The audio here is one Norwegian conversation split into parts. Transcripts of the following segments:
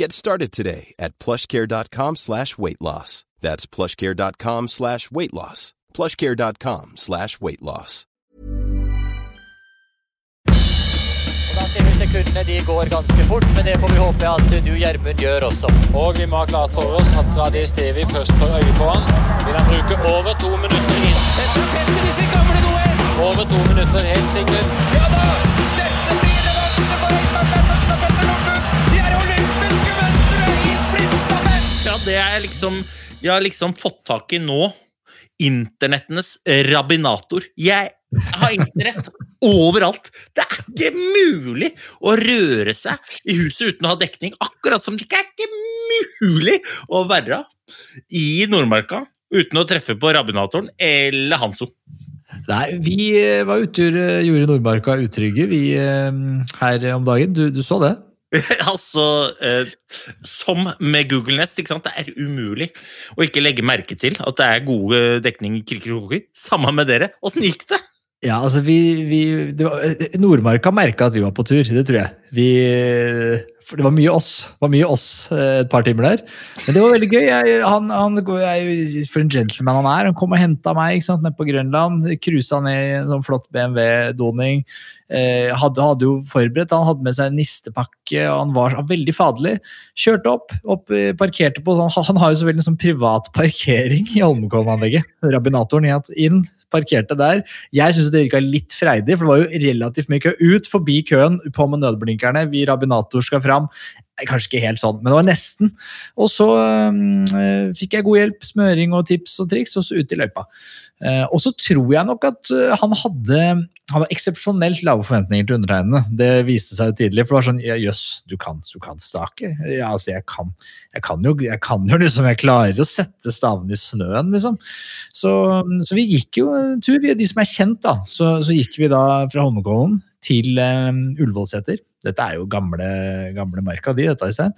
Get started today at plushcare.com slash weight loss. That's plushcare.com slash weight loss. plushcare.com slash weight loss. Og Da ser vi sekundene de går ganske fort, men det får vi håpe at du Gjermund gjør også. Og vi må ha klart for oss at Radé Stevi først får øye på han. Vil han bruke over to minutter inn? Over to minutter, helt sikkert. Ja, det er liksom Jeg har liksom fått tak i nå internettenes rabinator. Jeg har internett overalt. Det er ikke mulig å røre seg i huset uten å ha dekning. Akkurat som det ikke er ikke mulig å være i Nordmarka uten å treffe på rabinatoren eller Hanso. Nei, vi eh, var ute og gjorde Nordmarka utrygge, vi eh, her om dagen. Du, du så det? altså, eh, som med Google Nest, ikke sant? det er umulig å ikke legge merke til at det er gode dekning i Kriker og Koker. Samme med dere. Åssen gikk det? Ja, altså vi, vi det var, Nordmarka merka at vi var på tur, det tror jeg. Vi, for det var mye oss. Det var mye oss eh, et par timer der. Men det var veldig gøy. Jeg, han, han, jeg, for en gentleman han er. Han kom og henta meg ikke sant, nede på Grønland. Cruisa ned i en sånn flott BMW-doning. Eh, hadde, hadde jo forberedt, Han hadde med seg en nistepakke, og han var veldig faderlig. Kjørte opp, opp eh, parkerte på han, Han har jo selvfølgelig en sånn privat parkering i Holmenkollen-anlegget. Rabinatoren inn, parkerte der. Jeg syns det virka litt freidig, for det var jo relativt mye kø. Ut forbi køen, på med nødblinkerne. Vi Rabinator skal fram. Kanskje ikke helt sånn, men det var nesten. Og så øh, fikk jeg god hjelp, smøring og tips og triks, og så ut i løypa. Uh, og så tror jeg nok at uh, han hadde hadde eksepsjonelt lave forventninger til undertegnede. Det viste seg jo tidlig. For det var sånn Jøss, du, kan, kan stake? Ja, altså, jeg kan, jeg kan jo, jeg kan jo liksom, jeg klarer å sette stavene i snøen, liksom. Så, så, vi gikk jo en tur, de som er kjent, da. Så, så gikk vi da fra Holmenkollen til um, Ullevålseter. Dette er jo gamle, gamle marka di, dette, Øystein.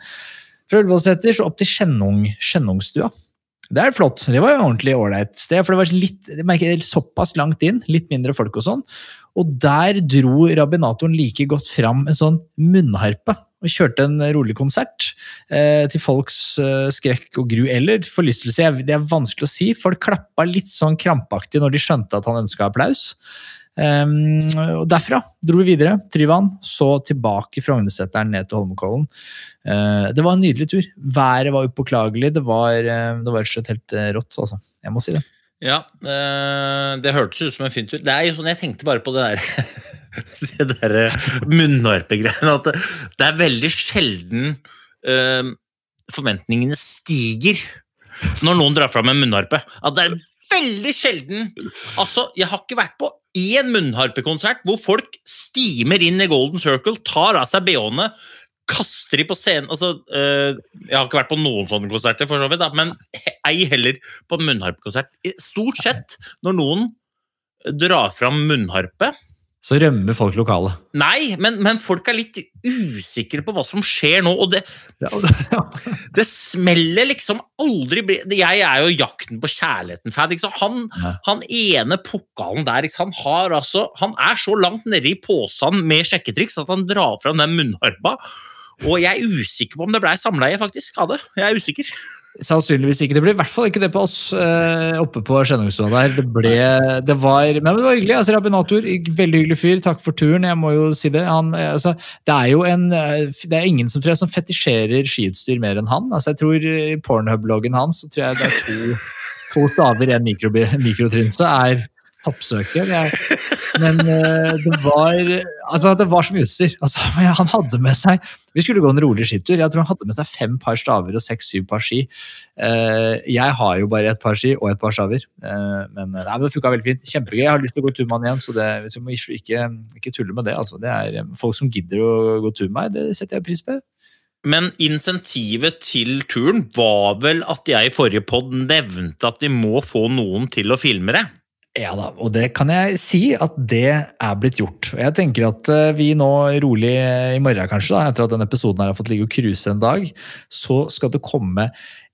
Fra Ullevålseter så opp til Skjennungstua. Det er flott. Det var jo ordentlig ålreit sted. For det var litt, jeg merker, såpass langt inn, litt mindre folk og sånn. Og der dro rabbinatoren like godt fram en sånn munnharpe. Og kjørte en rolig konsert eh, til folks eh, skrekk og gru. Eller forlystelse. Det er vanskelig å si. Folk klappa litt sånn krampaktig når de skjønte at han ønska applaus. Um, og Derfra dro vi videre. Tryvann, så tilbake Frognerseteren ned til Holmenkollen. Uh, det var en nydelig tur. Været var upåklagelig. Det var, var rett og slett helt uh, rått, altså. Jeg må si det. Ja, det hørtes ut som en fin tur. Det er jo sånn, Jeg tenkte bare på det der det derre munnharpegreiene. At det, er veldig sjelden forventningene stiger når noen drar fram en munnharpe. At det er veldig sjelden Altså, jeg har ikke vært på én munnharpekonsert hvor folk stimer inn i Golden Circle, tar av seg bh-ene, kaster de på scenen altså, uh, Jeg har ikke vært på noen sånne konserter, for så vidt, da, men ei heller på munnharpekonsert. Stort sett når noen drar fram munnharpe så rømmer folk lokalet. Nei, men, men, folk er litt usikre på hva som skjer nå. Og det, det smeller liksom aldri Jeg er jo Jakten på kjærligheten-fan. Han, ja. han, ene pokalen der han, har altså, han er så langt nede i posen med sjekketriks at han drar fram den munnharpa. Og jeg er usikker på om det blei samleie faktisk av det. Jeg er usikker. Sannsynligvis ikke. Det ble i hvert fall ikke det på oss eh, oppe på Skjennungstua der. Det ble, det var, men det var hyggelig. altså Rabinator, veldig hyggelig fyr. Takk for turen. Jeg må jo si det. Han, altså, det er jo en, det er ingen som tror jeg som fetisjerer skiutstyr mer enn han. altså Jeg tror I Pornhub-loggen hans så tror jeg det er to, to staver en mikrotrinse er toppsøker. Jeg, men eh, det var altså det var mye utstyr. Altså, han hadde med seg Vi skulle gå en rolig skitur. Jeg tror han hadde med seg fem par staver og seks-syv par ski. Eh, jeg har jo bare et par ski og et par staver. Eh, men, nei, men det funka veldig fint. Kjempegøy. Jeg har lyst til å gå tur med han igjen, så det, så må ikke, ikke tulle med det. Altså. Det er folk som gidder å gå tur med meg, det setter jeg pris på. Men insentivet til turen var vel at jeg i forrige pod nevnte at de må få noen til å filme det. Ja da, og det kan jeg si at det er blitt gjort. Jeg tenker at eh, vi nå rolig i morgen, kanskje, da, etter at denne episoden her har fått ligge og cruise en dag, så skal det komme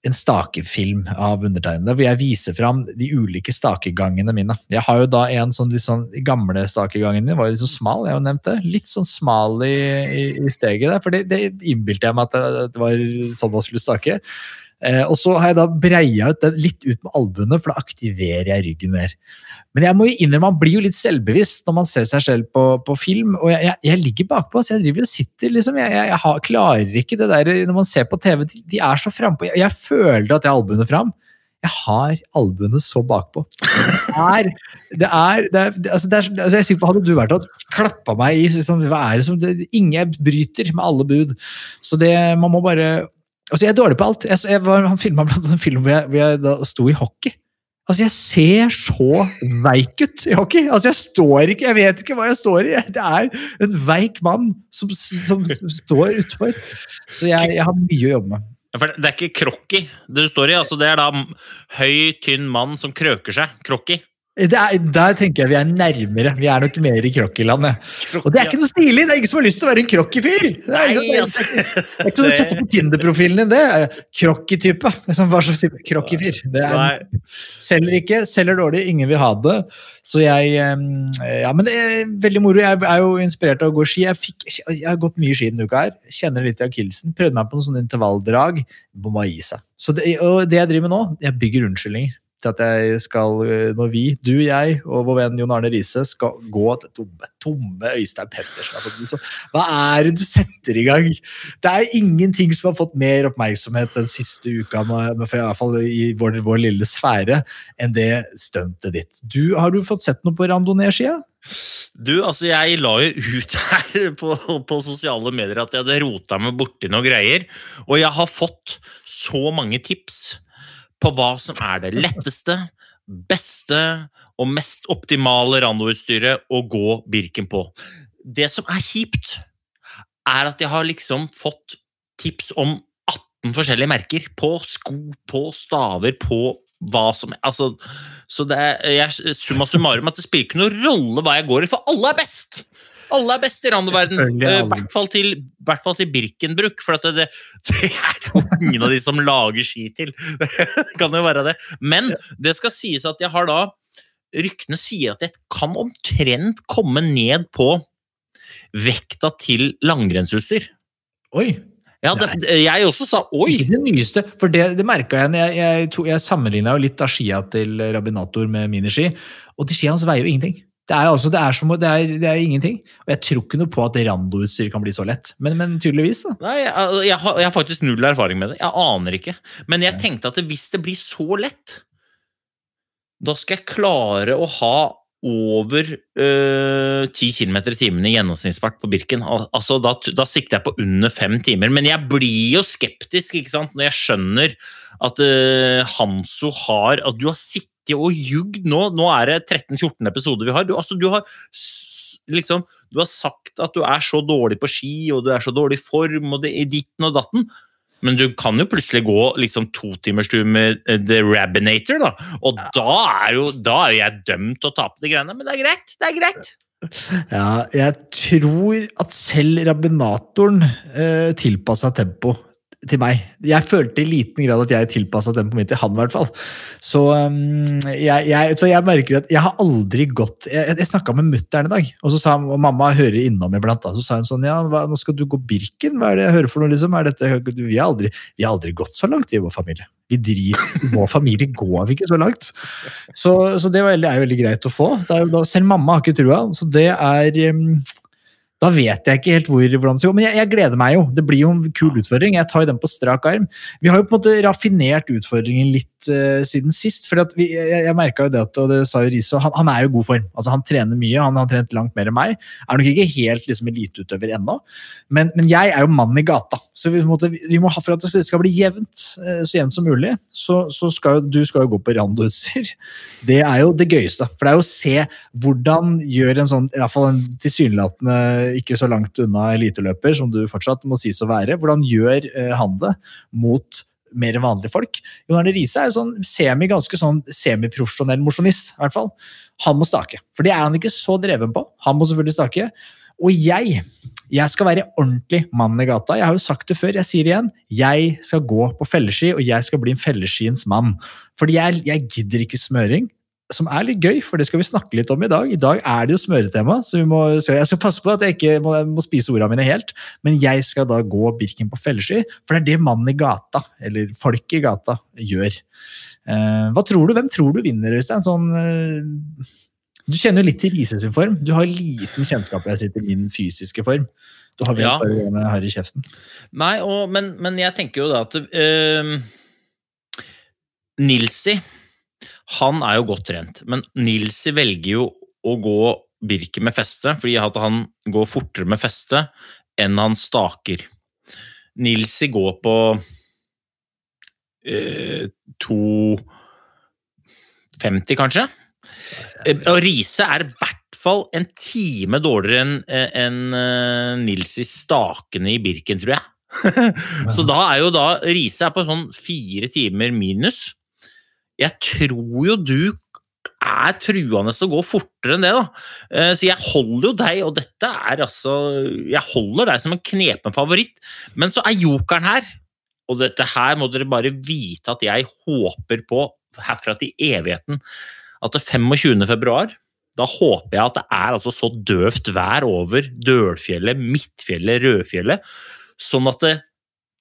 en stakefilm av undertegnede, hvor jeg viser fram de ulike stakegangene mine. Jeg har jo da en sånn litt sånn gamle stakegangene var jo litt sånn smal, jeg har jo nevnt det. Litt sånn smal i, i, i steget der, for det, det innbilte jeg meg at det, det var sånn man skulle stake. Eh, og så har jeg da breia ut den litt ut med albuene, for da aktiverer jeg ryggen mer. Men jeg må jo innrømme, man blir jo litt selvbevisst når man ser seg selv på, på film. Og jeg, jeg, jeg, ligger bakpå, så jeg driver og sitter liksom. Jeg, jeg har, klarer ikke det der når man ser på TV. De, er så frampå. Jeg, føler at jeg har albuene fram. Jeg har albuene så bakpå. Det er, det er, altså altså jeg er sikker på, Hadde du vært og klappa meg i sånn, hva er det som, det, Ingen bryter med alle bud. Så det, man må bare Altså, jeg er dårlig på alt. Jeg, jeg var, han filma blant en film hvor jeg, hvor jeg da sto i hockey. Altså, Jeg ser så veik ut i hockey! Altså, Jeg står ikke, jeg vet ikke hva jeg står i. Det er en veik mann som, som står utfor. Så jeg, jeg, har mye å jobbe med. For det er ikke krokki du står i. altså Det er da høy, tynn mann som krøker seg. Krokki. Er, der tenker jeg vi er nærmere. Vi er nok mer i krokkeland. Og det er ikke noe stilig! Det er ingen som har lyst til å være en krokkifyr! Det er ikke noe du setter på Tinder-profilen din. det er Krokki-type. Krokkifyr. Det er, selger ikke, selger dårlig, ingen vil ha det. Så jeg Ja, men det er veldig moro. Jeg er jo inspirert av å gå ski. Jeg, fikk, jeg har gått mye ski denne uka her. Kjenner litt i akillesen. Prøvde meg på noen sånne intervalldrag. Bomma i seg. Så det, og det jeg driver med nå, jeg bygger unnskyldninger til at jeg skal, eh, når vi, du, jeg og vår venn Jon Arne Riise skal gå til tomme, tomme Øystein Pettersen Hva er det du setter i gang? Det er ingenting som har fått mer oppmerksomhet den siste uka, med, i fall i vår, vår lille sfære, enn det stuntet ditt. Du, har du fått sett noe på randonee-skia? Du, altså Jeg la jo ut her på, på, sosiale medier at jeg hadde rota meg borti noen greier. Og jeg har fått så mange tips på hva som er det letteste, beste og mest optimale randoutstyret å gå Birken på. Det som er kjipt, er at jeg har liksom fått tips om 18 forskjellige merker på sko, på staver, på hva som Altså, så det er summa summarum at det spiller ikke noen rolle hva jeg går i, for alle er best! Alle er best i randoverden. I uh, hvert fall til, til Birkenbruk, for det, det, det, er jo ingen av de som lager ski til. det kan jo være det. Men det skal sies at jeg har da Ryktene sier at jeg kan omtrent komme ned på vekta til langrennsutstyr. Oi! Ja, det, jeg også sa oi! Ikke det nyeste, for det, det merka jeg. Jeg, jeg, jeg sammenligna jo litt av skia til Rabinator med miniski, og de skia hans veier jo ingenting. Det er, altså, det, er som, det, er, det er, ingenting. Og jeg tror ikke noe på at randoutstyr kan bli så lett. Men, men tydeligvis, da. Nei, jeg, jeg, har, jeg, har, faktisk null erfaring med det. Jeg aner ikke. Men jeg tenkte at hvis det blir så lett, da skal jeg klare å ha over øh, 10 km i timen i gjennomsnittsfart på Birken. Altså, da, da, sikter jeg på under fem timer. Men jeg blir jo skeptisk ikke sant? når jeg skjønner at øh, Hanso har At du har sittet sittet og jugd nå. Nå er det 13-14 episoder vi har. Du, altså, du har liksom Du har sagt at du er så dårlig på ski, og du er så dårlig i form, og det er ditten og datten. Men du kan jo plutselig gå liksom totimerstur med uh, The Rabinator, da. Og ja. da, er jo, da er jeg dømt til å tape de greiene. Men det er greit. Det er greit. Ja, jeg tror at selv rabinatoren eh, tilpassa tempo til meg. Jeg følte i liten grad at jeg tilpassa på min til han, i hvert fall. Så um, jeg, jeg, jeg, merker at jeg har aldri gått Jeg, jeg snakka med mutter'n i dag, og så sa han, og mamma hører innom iblant. Så sa hun sånn Ja, hva, nå skal du gå Birken? Hva er det jeg hører for noe, liksom? Dette, vi, har aldri, vi, har aldri, gått så langt i vår familie. Vi driver, I vår familie går vi ikke så langt. Så, så det er veldig, er greit å få. Er, selv mamma har ikke trua, så det er um, Da vet jeg ikke helt hvor, hvordan det skal gå, men jeg, jeg gleder meg jo. Det blir jo en kul utfordring. Jeg tar jo den på strak arm. Vi har jo på en måte raffinert utfordringen litt uh, siden sist. for Jeg, jeg merka jo det, og det sa jo Riise, han, han er jo god form. Altså Han trener mye, han har trent langt mer enn meg. Er nok ikke helt liksom eliteutøver ennå, men, men jeg er jo mannen i gata. Så vi, måte, vi må ha for at det skal bli jevnt, eh, så jevnt som mulig, så, så skal jo du skal jo gå på randoutstyr. Det er jo det gøyeste. For det er jo å se hvordan gjør en sånn, i hvert fall en tilsynelatende ikke så langt unna eliteløper, som du fortsatt må sies å være, hvordan gjør eh, han det mot mer vanlige folk? Jon Arne Riise er jo sånn semi, ganske sånn semiprofesjonell mosjonist, i hvert fall. Han må stake, for det er han ikke så dreven på. Han må selvfølgelig stake. Og jeg, jeg skal være ordentlig mann i gata. Jeg har jo sagt det før, jeg sier det igjen. Jeg skal gå på felleski, og jeg skal bli en felleskiens mann. Fordi jeg, jeg gidder ikke smøring som er litt gøy, for det skal vi snakke litt om i dag. I dag er det jo smøretema, så, må, så jeg skal passe på at jeg ikke må, må spise ordene mine helt. Men jeg skal da gå Birken på fellesky, for det er det mannen i gata, eller folk i gata, gjør. Eh, hva tror du? Hvem tror du vinner, Øystein? Sånn, eh, du kjenner jo litt til Lise sin form. Du har liten kjennskap jeg i min fysiske form. Du har vel Ja. bare det her i kjeften. Nei, og, men, men jeg tenker jo da at øh, Nilsi han er jo godt trent, men Nilsi velger jo å gå Birke med feste, fordi at han går fortere med feste enn han staker. Nilsi går på eh, 2,50 kanskje. Eh, Og Riise er i hvert fall en time dårligere enn en, enn, eh, Nilsi stakende i Birken, tror jeg. Så da er jo da Riise er på sånn fire timer minus. Jeg tror jo du er truende til å gå fortere enn det, da. Eh, Så jeg holder jo deg, og dette er altså Jeg holder deg som en knepen favoritt, men så er jokeren her. Og dette her må dere bare vite at jeg håper på herfra til evigheten. At det 25. februar, da håper jeg at det er altså så døvt vær over Dølfjellet, Midtfjellet, Rødfjellet, sånn at det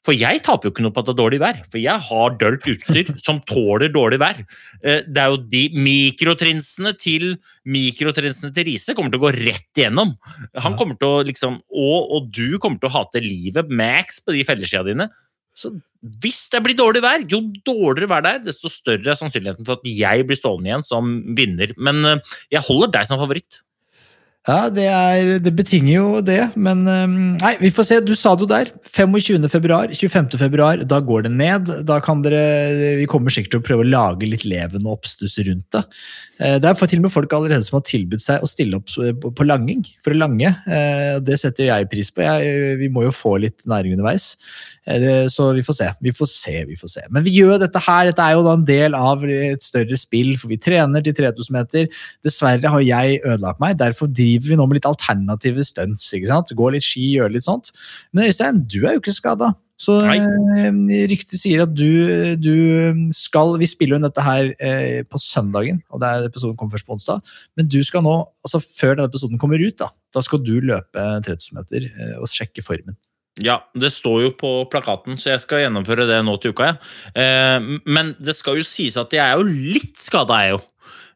for jeg taper jo ikke noe på at det er dårlig vær, for jeg har dølt utstyr som tåler dårlig vær. Eh, Det er jo de mikrotrinsene til mikrotrinsene til Riise kommer til å gå rett igjennom. Han kommer til å liksom, og, og du kommer til å hate livet max på de felleskia dine. Så hvis det blir dårlig vær, jo dårligere vær det er, desto større er sannsynligheten for at jeg blir stående igjen som vinner. Men eh, jeg holder deg som favoritt. Ja, det, er, det betinger jo det, men Nei, vi får se. Du sa det jo der. 25. februar, 25. februar, da går det ned. Da kan dere Vi kommer sikkert til å prøve å lage litt levende oppstuss rundt det. Eh, Det er til og med folk allerede som har tilbudt seg å stille opp på på langing, for å lange. Eh, Det setter jeg pris på. Jeg, vi må jo få litt næring underveis. Eh, Så vi får se. Vi får se, vi får se. Men vi gjør dette her. Dette er jo da en del av et større spill, for vi trener til 3000 meter. Dessverre har jeg ødelagt meg, derfor driver vi nå med litt alternative stunts. ikke sant? Gå litt ski, gjøre litt sånt. Men Øystein, du er jo ikke skada. Så eh, ryktet sier at du, du skal Vi spiller jo dette her eh, på søndagen, og det er episoden kommer først på onsdag. Men du skal nå, altså før denne episoden kommer ut, da, da skal du løpe 3000 meter eh, og sjekke formen. Ja, det står jo på plakaten, så jeg skal gjennomføre det nå til uka. Ja. Eh, men det skal jo sies at jeg er jo litt skada, jeg jo.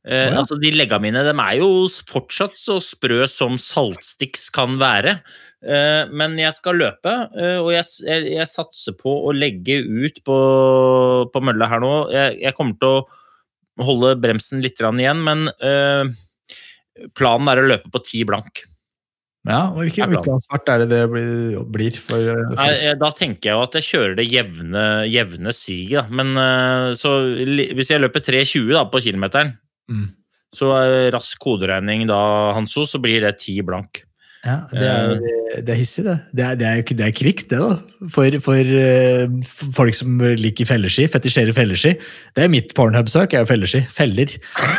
Eh, ja. altså, de legga mine de er jo fortsatt så sprø som saltstiks kan være. Eh, men jeg skal løpe, eh, og jeg, jeg, jeg satser på å legge ut på, på mølla her nå. Jeg, jeg kommer til å holde bremsen litt igjen, men eh, planen er å løpe på ti blank. Ja, og Hvilken Det er det det blir, blir for, eh, for Nei, da tenker jeg jo at jeg kjører det jevne, jevne siget. Men eh, så hvis jeg løper 3,20 da på kilometeren, Mm. så rask koderegning da, Hanso, så blir det 10 blank. Ja, det er, Eh. det er hissig, det. Det er, det er, det er kvikt, det, da. For, for eh, folk som liker felleski, fetisjerer felleski. Det er mitt pornhub-søk, er jo felleski. Feller.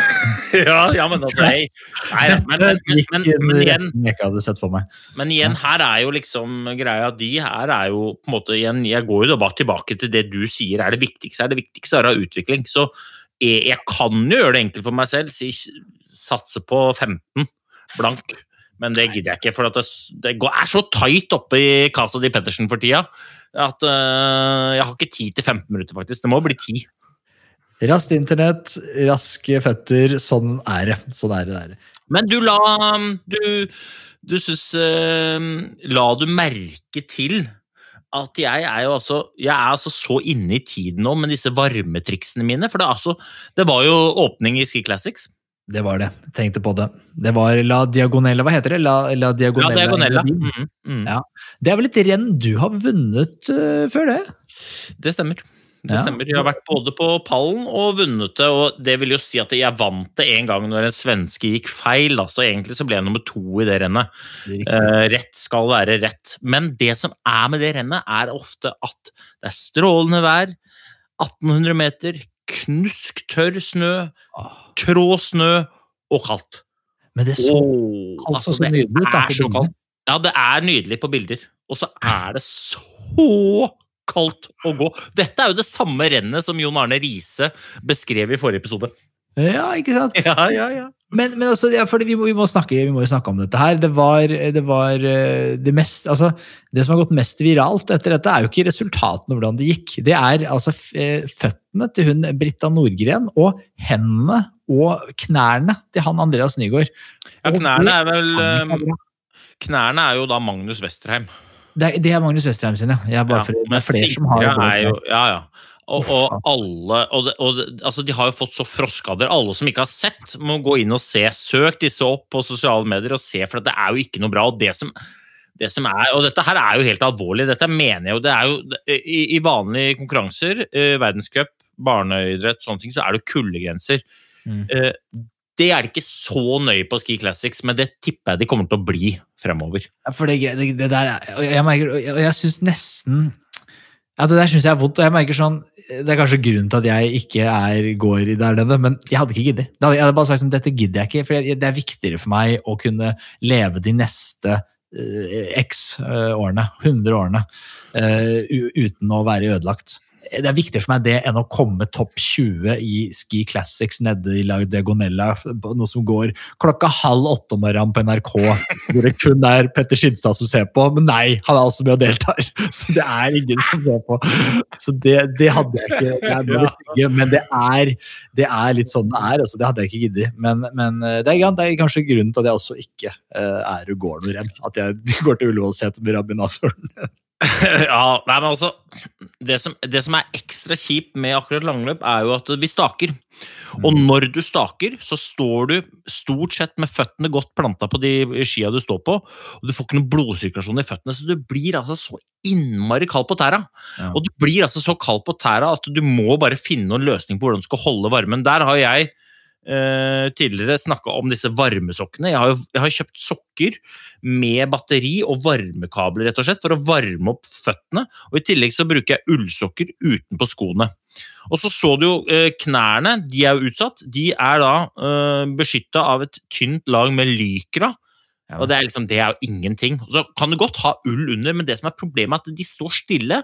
ja, ja, men altså hei. Nei, men, men, men, men, men, igjen, jeg ikke hadde sett for meg. men igjen, her er jo liksom greia De her er jo på en måte igjen Jeg går jo da bare tilbake til det du sier er det viktigste. er Det viktigste er å ha utvikling. Så jeg, jeg kan jo gjøre det enkelt for meg selv. Si, satse på 15 blank. Men det gidder jeg ikke, for det, det går, er så tight oppe i Casa di Pettersen for tida at uh, jeg har ikke tid til 15 minutter, faktisk. Det må bli 10. Raskt internett, raske føtter. Sånn er det. Sånn er det. det er det. Men du la Du Du syns uh, La du merke til at jeg er jo altså Jeg er altså så inne i tiden nå med disse varmetriksene mine. For det, altså, det var jo åpning i Ski Classics. Det var det. Tenkte på det. Det var La Diagonella, hva heter det? La, La Diagonella. Diagonella. diagonella. Engadin. Mm, mm. Ja. Det er vel et renn du har vunnet uh, før det? Det stemmer. Det Ja. stemmer. Jeg har vært både på pallen og vunnet det, og det vil jo si at jeg vant det en gang når en svenske gikk feil, da. så egentlig så ble jeg nummer to i det rennet. Eh, rett skal være rett. Men det som er med det rennet, er ofte at det er strålende vær, 1800 meter, knusktørr snø, trå snø og kaldt. Men det så oh, altså så nydelig ut. Det er så kaldt. Ja, det er nydelig på bilder. Og så er det så kaldt å gå. Dette er jo det samme rennet som Jon Arne Riise beskrev i forrige episode. Ja, ikke sant? Ja, ja, ja. Men, men altså, ja, vi, må, vi, må snakke, vi må snakke om dette her. Det var, det var eh, det mest Altså, det som har gått mest viralt etter dette, er jo ikke resultatene hvordan det gikk. Det er altså eh, føttene til hun Britta Nordgren og hendene og knærne til han Andreas Nygaard. ja knærne er vel eh, Knærne er jo da Magnus Westerheim. Det er, det er Magnus Westerheim sine. Jeg er bare Ja, for, det er flere som har jo, Ja, ja. Og, og alle og, det, og altså De har jo fått så froskader. Alle som ikke har sett, må gå inn og se. Søk disse opp på sosiale medier og se, for det er jo ikke noe bra. Og det som, det som er, og dette her er jo helt alvorlig. Dette mener jeg jo. Det er jo i, i vanlige konkurranser, eh, verdenscup, barneidrett, sånne ting, så er det kullegrenser. Mm. Eh, det er det ikke så nøye på Ski Classics, men det tipper jeg de kommer til å bli fremover. Ja, For det, det, det der er- og Jeg merker, jeg, jeg syns nesten Ja, det der syns jeg er vondt. Og jeg merker sånn Det er kanskje grunnen til at jeg ikke er, går der nede, men jeg hadde ikke giddet. Jeg hadde bare sagt sånn, dette gidder jeg ikke, for det er viktigere for meg å kunne leve de neste uh, x eh, årene, 100 årene, uh, uten å være ødelagt. Det er viktigere for meg det enn å komme topp 20 i Ski Classics nede i La Diagonella, noe som går klokka halv åtte om morgenen på NRK, hvor det kun er Petter Skinstad som ser på. Men nei, han er også med og deltar, så det er ingen som ser på. Så det, det hadde jeg ikke. Det er noe stygge, men det er, det er litt sånn det er. Altså, det hadde jeg ikke giddet. Men, men eh, det, er, det er kanskje grunnen til at jeg også ikke eh, er og går noe redd At jeg går til Ullevålseter med Rabinatoren. ja, nei, men altså det som, det som er ekstra kjipt med akkurat langløp, er jo at vi staker. Og når du staker, så står du stort sett med føttene godt planta på de skia du står på, og du får ikke noe blodsirkulasjon i føttene, så du blir altså så innmari kald på tæra. Ja. Og du blir altså så kald på tæra at du må bare finne noen løsning på hvordan du skal holde varmen. Der har jeg tidligere snakka om disse varmesokkene. Jeg har, jo, jeg har kjøpt sokker med batteri og varmekabler rett og slett, for å varme opp føttene. Og I tillegg så bruker jeg ullsokker utenpå skoene. Og så så du jo eh, knærne, de er jo utsatt. De er da uh, beskytta av et tynt lag med lykra. Og det er liksom, det er jo ingenting. Så kan du godt ha ull under, men det som er problemet er at de står stille,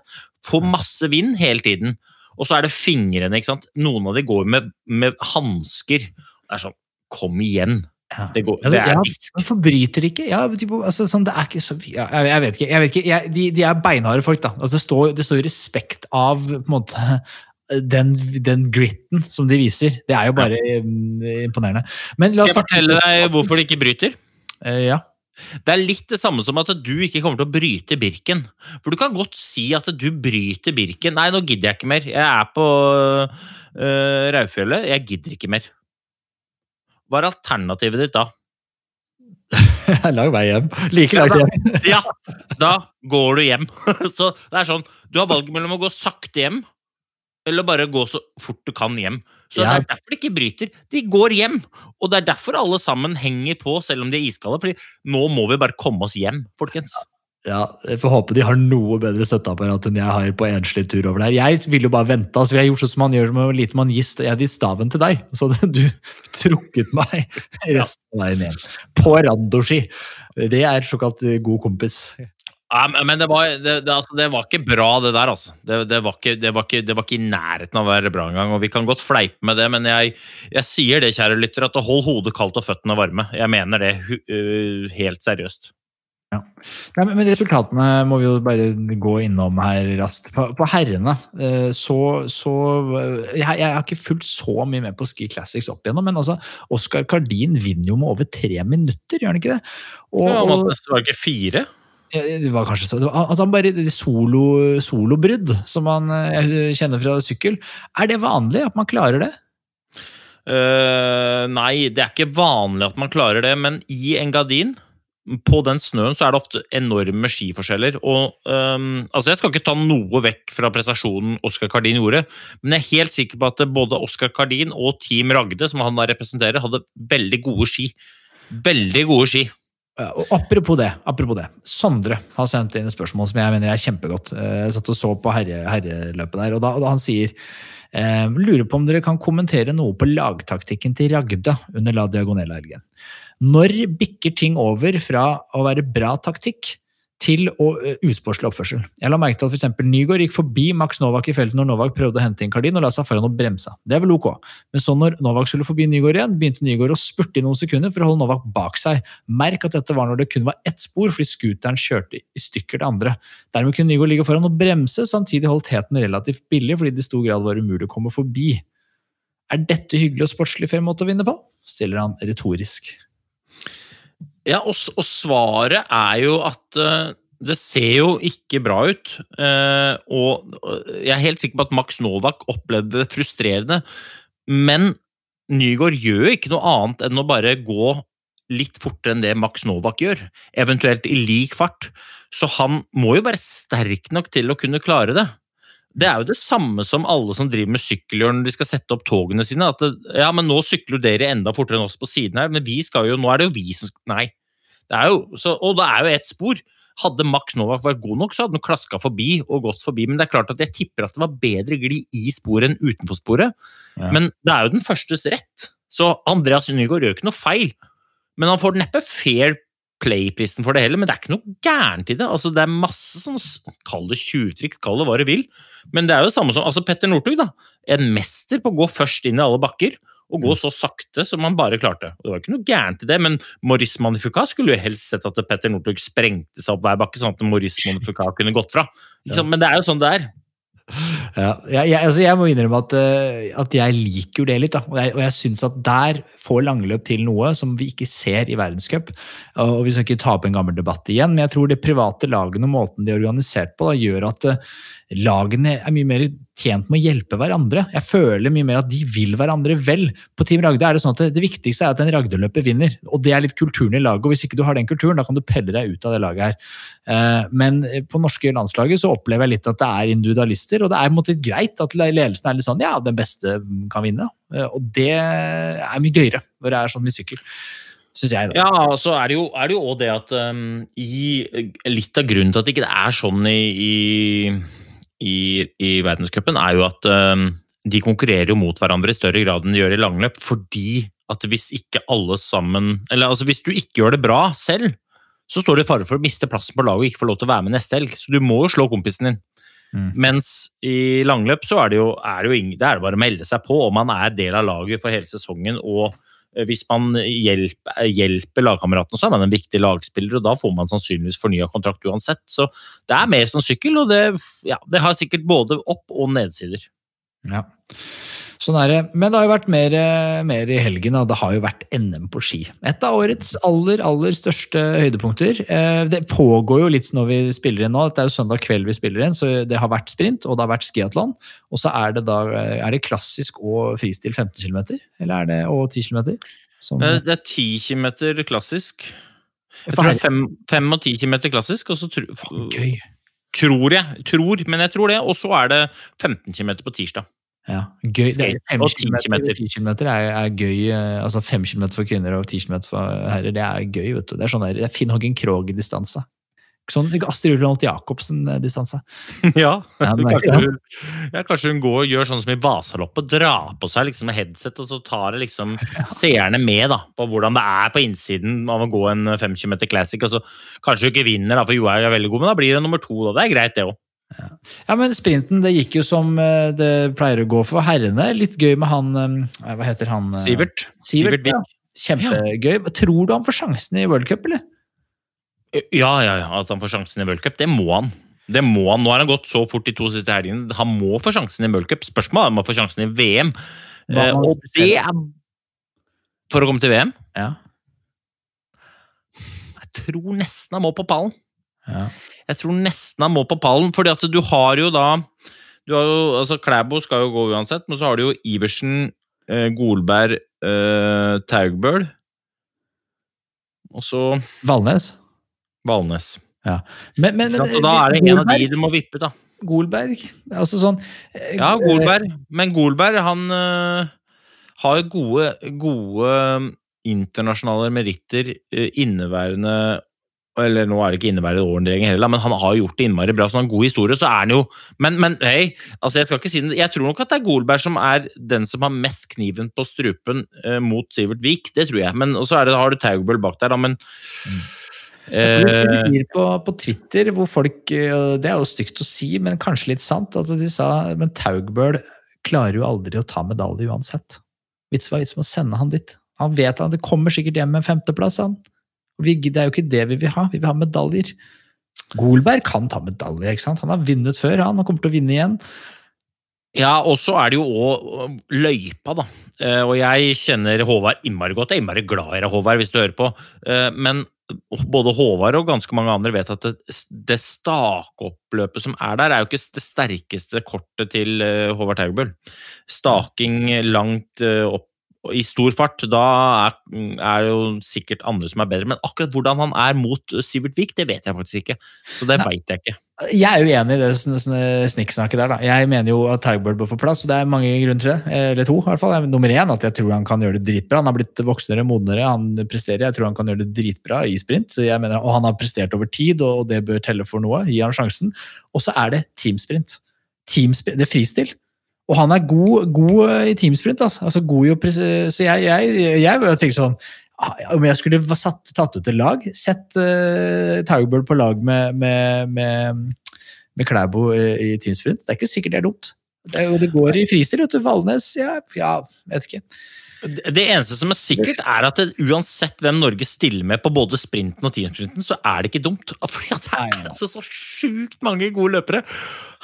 får masse vind hele tiden. Og så er det fingrene, ikke sant. Noen av de går med, med hansker. Det er sånn, kom igjen. Ja. Det, går, det er ja, disk. Men forbryter ikke? Ja, altså, sånn, det er ikke så ja, jeg, jeg vet ikke. Jeg vet ikke jeg, de, de er beinharde folk, da. Altså, det, står, det står respekt av på en måte, den, den gritten som de viser. Det er jo bare mm, imponerende. Men la Skal jeg fortelle deg hvorfor de ikke bryter? Uh, ja. Det er litt det samme som at du ikke kommer til å bryte Birken. For du kan godt si at du bryter Birken. Nei, nå gidder jeg ikke mer. Jeg er på uh, Raufjellet. Jeg gidder ikke mer. Hva er alternativet ditt da? Lang vei hjem. Like langt hjem. Ja, da går du hjem. Så det er sånn, du har valget mellom å gå sakte hjem, eller bare gå så fort du kan hjem. Så Ja. det er derfor de ikke bryter. De går hjem. Og det er derfor alle sammen henger på, selv om de er iskalde. fordi nå må vi bare komme oss hjem, folkens. Ja, jeg får håpe de har noe bedre støtteapparat enn jeg har på enslig tur over der. Jeg ville jo bare vente, altså, jeg har gjort sånn som man gjør med lite man gist, jeg gitt staven til deg, så du trukket meg resten av veien hjem. På randoski. Det er såkalt god kompis. Ja, men- det var, det, det, altså, det var ikke bra, det der, altså. Det, det, var ikke, det, var ikke, det var ikke i nærheten av å være bra engang. Og vi kan godt fleipe med det, men jeg, jeg sier det, kjære lytter, at hold hodet kaldt og føttene varme. Jeg mener det øh, helt seriøst. Nei, men, men resultatene må vi jo bare gå innom her raskt. På, på herrene eh, så, så eh, jeg, jeg har ikke fulgt så mye med på Ski Classics opp igjennom, men altså, Oskar Kardin vinner jo med over tre minutter, gjør han ikke det? Og, Ja, han var ikke fire? Det var kanskje så. Var, altså han bare solo, solobrudd, som man eh, kjenner fra sykkel. Er det vanlig at man klarer det? Uh, nei, det er ikke vanlig at man klarer det, men i Engadin på den snøen så er det ofte enorme skiforskjeller. og um, altså Jeg skal ikke ta noe vekk fra prestasjonen Oskar Kardin gjorde, men jeg er helt sikker på at både Oskar Kardin og Team Ragde, som han da representerer, hadde veldig gode ski. Veldig gode ski. Ja, og apropos det, apropos det. Sondre har sendt inn et spørsmål som jeg mener er kjempegodt. Eh, Jeg satt og så på herre, herreløpet der, og da, og da han sier eh, Lurer på om dere kan kommentere noe på lagtaktikken til Ragda under La Diagonella-helgen. Når bikker ting over fra å være bra taktikk til og uh, usportslig oppførsel? Jeg la merke til at eksempel Nygaard gikk forbi Max Novak i feltet når Novak prøvde å hente inn Kardin og la seg foran og bremsa. Det er vel ok. Men så når Novak skulle forbi Nygaard igjen, begynte Nygaard å spurte i noen sekunder for å holde Novak bak seg. Merk at dette var når det kun var ett spor, fordi scooteren kjørte i stykker det andre. Dermed kunne Nygaard ligge foran og bremse, samtidig holdt heten relativt billig, fordi det i stor grad var umulig å komme forbi. Er dette hyggelig og sportslig fair måte å vinne på? stiller han retorisk. Ja, og, og svaret er jo at uh, det ser jo ikke bra ut. Uh, og jeg er helt sikker på at Max Novak opplevde det frustrerende. Men Nygaard gjør ikke noe annet enn å bare gå litt fortere enn det Max Novak gjør. Eventuelt i lik fart. Så han må jo være sterk nok til å kunne klare det. Det er jo det samme som alle som driver med sykkelhjørn når de skal sette opp togene sine. At det, ja, men nå sykler dere enda fortere enn oss på siden her, men vi skal jo, nå er det jo vi som skal... Nei. Det er jo, så, og det er jo ett spor. Hadde Max Novak vært god nok, så hadde han klaska forbi og gått forbi. Men det er klart at jeg tipper at det var bedre glid i sporet enn utenfor sporet. Ja. Men det er jo den førstes rett. Så Andreas Nygaard gjør ikke noe feil. Men han får neppe fair play-prisen for det heller, men det er ikke noe gærent i det. Altså, det er masse sånn Kall det tjuvtrikk, kall det hva du vil. Men det er jo det samme som altså Petter Northug, da. En mester på å gå først inn i alle bakker. Og gå så sakte som han bare klarte. Og Det var ikke noe gærent i det, men Maurice Manifica skulle jo helst sett at Petter Northug sprengte seg opp hver bakke, sånn at Maurice Manifica kunne gått fra. Men det er jo sånn det er. Ja, jeg, altså jeg må innrømme at, eh, at jeg liker jo det litt. Da. Og jeg, og jeg syns at der får langløp til noe som vi ikke ser i verdenscup. Og vi skal ikke ta opp en gammel debatt igjen, men jeg tror det private lagene og måten de er organisert på, da, gjør at eh, lagene er mye mer tjent med å hjelpe hverandre. Jeg føler mye mer at de vil hverandre vel. På Team Ragde er det sånn at det, viktigste er at en Ragde-løper vinner. Og det er litt kulturen i laget. og Hvis ikke du har den kulturen, da kan du pelle deg ut av det laget her. Eh, Men på norske landslaget så opplever jeg litt at det er individualister, og det er måte litt greit at ledelsen er litt sånn ja, den beste kan vinne. Eh, Og det er mye gøyere når det er sånn mye sykkel. Synes jeg. Ja, så er det jo er det det at um, i, litt av grunnen til at det ikke er sånn i, i, i, i verdenscupen, er jo at um, de konkurrerer jo mot hverandre i større grad enn de gjør i langløp, fordi at hvis ikke alle sammen Eller altså hvis du ikke gjør det bra selv, så står du i fare for å miste plassen på laget og ikke få lov til å være med neste helg. Så du må jo slå kompisen din. Mm. Mens i langløp så er det jo, er det jo ingen, det er bare å melde seg på, om man er del av laget for hele sesongen. og eh, hvis man hjelper, hjelper lagkameratene, så er man en viktig lagspiller, og da får man sannsynligvis fornya kontrakt uansett. Så det er mer som sykkel, og det, ja, det har sikkert både opp- og nedsider. Ja. Sånn er det. Men det har jo vært mer, eh, mer i helgen. Da. Det har jo vært NM på ski. Et av årets aller aller største høydepunkter. Eh, Det pågår jo litt når vi spiller inn nå. Det er jo søndag kveld vi spiller inn, så det har vært sprint og det har vært skiatlon. Og så er det da eh, er det klassisk og fristil 15 km, eller er det og 10 km? Som, Det det er 10 km klassisk. Jeg tror det er 5 og 10 km klassisk, og så tror, Gøy. tror jeg Tror, men jeg tror det. Og så er det 15 km på tirsdag. Ja, gøy. Det er Skate 5 og 10 km, kilometer. er, er gøy. eh, Altså 5 km for kvinner og 10 km for herrer. Det er gøy, vet du. Det er sånn der, det er Finn Hågen Krogh-distanse. Sånn Astrid Ulland Jacobsen-distanse. Ja, Ja, kanskje, hun, ja, kanskje hun går og gjør sånn som i Vasaloppet, drar på seg liksom headset, og så tar det liksom seerne med da, på hvordan det er på innsiden av å gå en 5 km classic. Og så kanskje hun ikke vinner, da, for Johaug er veldig god, men da blir det nummer to. Da. Det er greit, det òg. Ja, men sprinten det gikk jo som eh, det pleier å gå for herrene. Litt gøy med han eh, Hva heter han? eh, Sivert. Sivert, Sivert ja. Kjempegøy. Tror du han får sjansen i World Cup, eller? Ja, ja, ja, at han får sjansen i World Cup, det må han. Det må han. Nå har han gått så fort de to siste helgene. Han må få sjansen i World Cup. Spørsmålet er om han får sjansen i VM. Eh, og det er For å komme til VM? Ja. Jeg tror nesten han må på pallen. ja. Jeg tror nesten han må på pallen, fordi at du har jo da du har jo, altså Klæbo skal jo gå uansett, men så har du jo Iversen, eh, Golberg, eh, Taugbøl og så Valnes. Valnes. Men, men, Ikke sant? Da er det en av de du må vippe, da. Golberg. Altså sånn eh, Ja, Golberg. Men Golberg, han øh, har gode, gode øh, internasjonale meritter inneværende Eller nå er det ikke innebæret ordentlig heller, men han har gjort det innmari bra. Så han har god historie, så er han jo Men, men hei, altså jeg skal ikke si det. Jeg tror nok at det er Golberg som er den som har mest kniven på strupen eh, mot Sivert Vik. Det tror jeg. Men så har du Taugbøl bak der, da, men det eh, på, på Twitter hvor folk eh, Det er jo stygt å si, men kanskje litt sant. At de sa men Taugbøl klarer jo aldri å ta medalje uansett. Vits hva vits med å sende han dit? Han vet at det kommer sikkert hjem med en femteplass. han. Det er jo ikke det vi vil ha. Vi vil ha medaljer. Golberg kan ta medalje. ikke sant? Han har vunnet før, han, og kommer til å vinne igjen. Ja, og så er det jo òg løypa, da. Eh, Og jeg kjenner Håvard innmari godt. Jeg er innmari glad i deg, Håvard, hvis du hører på. Eh, Men både Håvard og ganske mange andre vet at det, stakoppløpet som er der, er jo ikke det sterkeste kortet til eh, Håvard Taugbøl. Staking langt opp i stor fart, da er, er det jo sikkert andre som er bedre. Men akkurat hvordan han er mot Sivert Vik, det vet jeg faktisk ikke. Så det veit jeg ikke. Jeg er jo enig i det sn- sn- snikksnakket der. da. Jeg mener jo at Taugbøl bør få plass, og det er mange grunner til det. Eller to, i hvert fall. Nummer én at jeg tror han kan gjøre det dritbra. Han har blitt voksnere, modnere, han presterer. Jeg tror han kan gjøre det dritbra i sprint. Så jeg mener, Og han har prestert over tid, og det bør telle for noe. Gi han sjansen. Og så er det teamsprint. Teamsprint, Det er fristil. Og han er god, god i teamsprint. Altså. altså god i Så jeg, jeg, jeg, tenker sånn ah, Om jeg skulle satt, tatt ut et lag, sett uh, Taugbøl på lag med, med, med, med Klæbo i, i teamsprint, det er ikke sikkert det er dumt. Det, det går i fristil, vet du. Valnes, ja, ja vet ikke. Det eneste som er sikkert, er at det, uansett hvem Norge stiller med på både sprinten og teamsprinten, så er det ikke dumt. Fordi det er altså så sjukt mange gode løpere.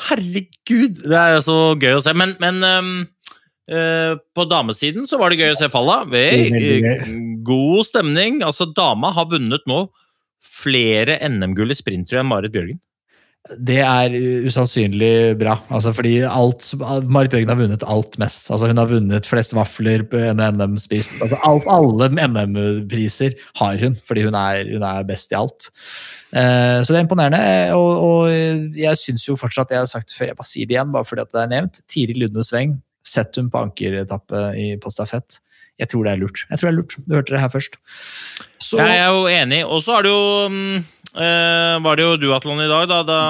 Herregud! Det er så gøy å se. Men, men um, uh, på damesiden så var det gøy å se falla. Øh, god stemning. Altså, dama har vunnet nå flere NM-gull i sprint tror jeg, enn Marit Bjørgen. Det er usannsynlig bra. Altså fordi alt, Marit Bjørgen har vunnet alt mest. Altså hun har vunnet flest vafler på en NM spist. Altså alt, alle NM-priser har hun, fordi hun er, hun er best i alt. Uh, så det er imponerende. Og, og jeg syns jo fortsatt, jeg har sagt det før, jeg bare sier det igjen, bare fordi det er nevnt, Tiril Lunde Sveng, sett hun på ankeretappe på stafett. Jeg tror det er lurt. Jeg tror det er lurt. Du hørte det her først. Så, Jeg er jo enig. Og så har du jo mm, eh, Var det jo duatlon i dag, da. Da,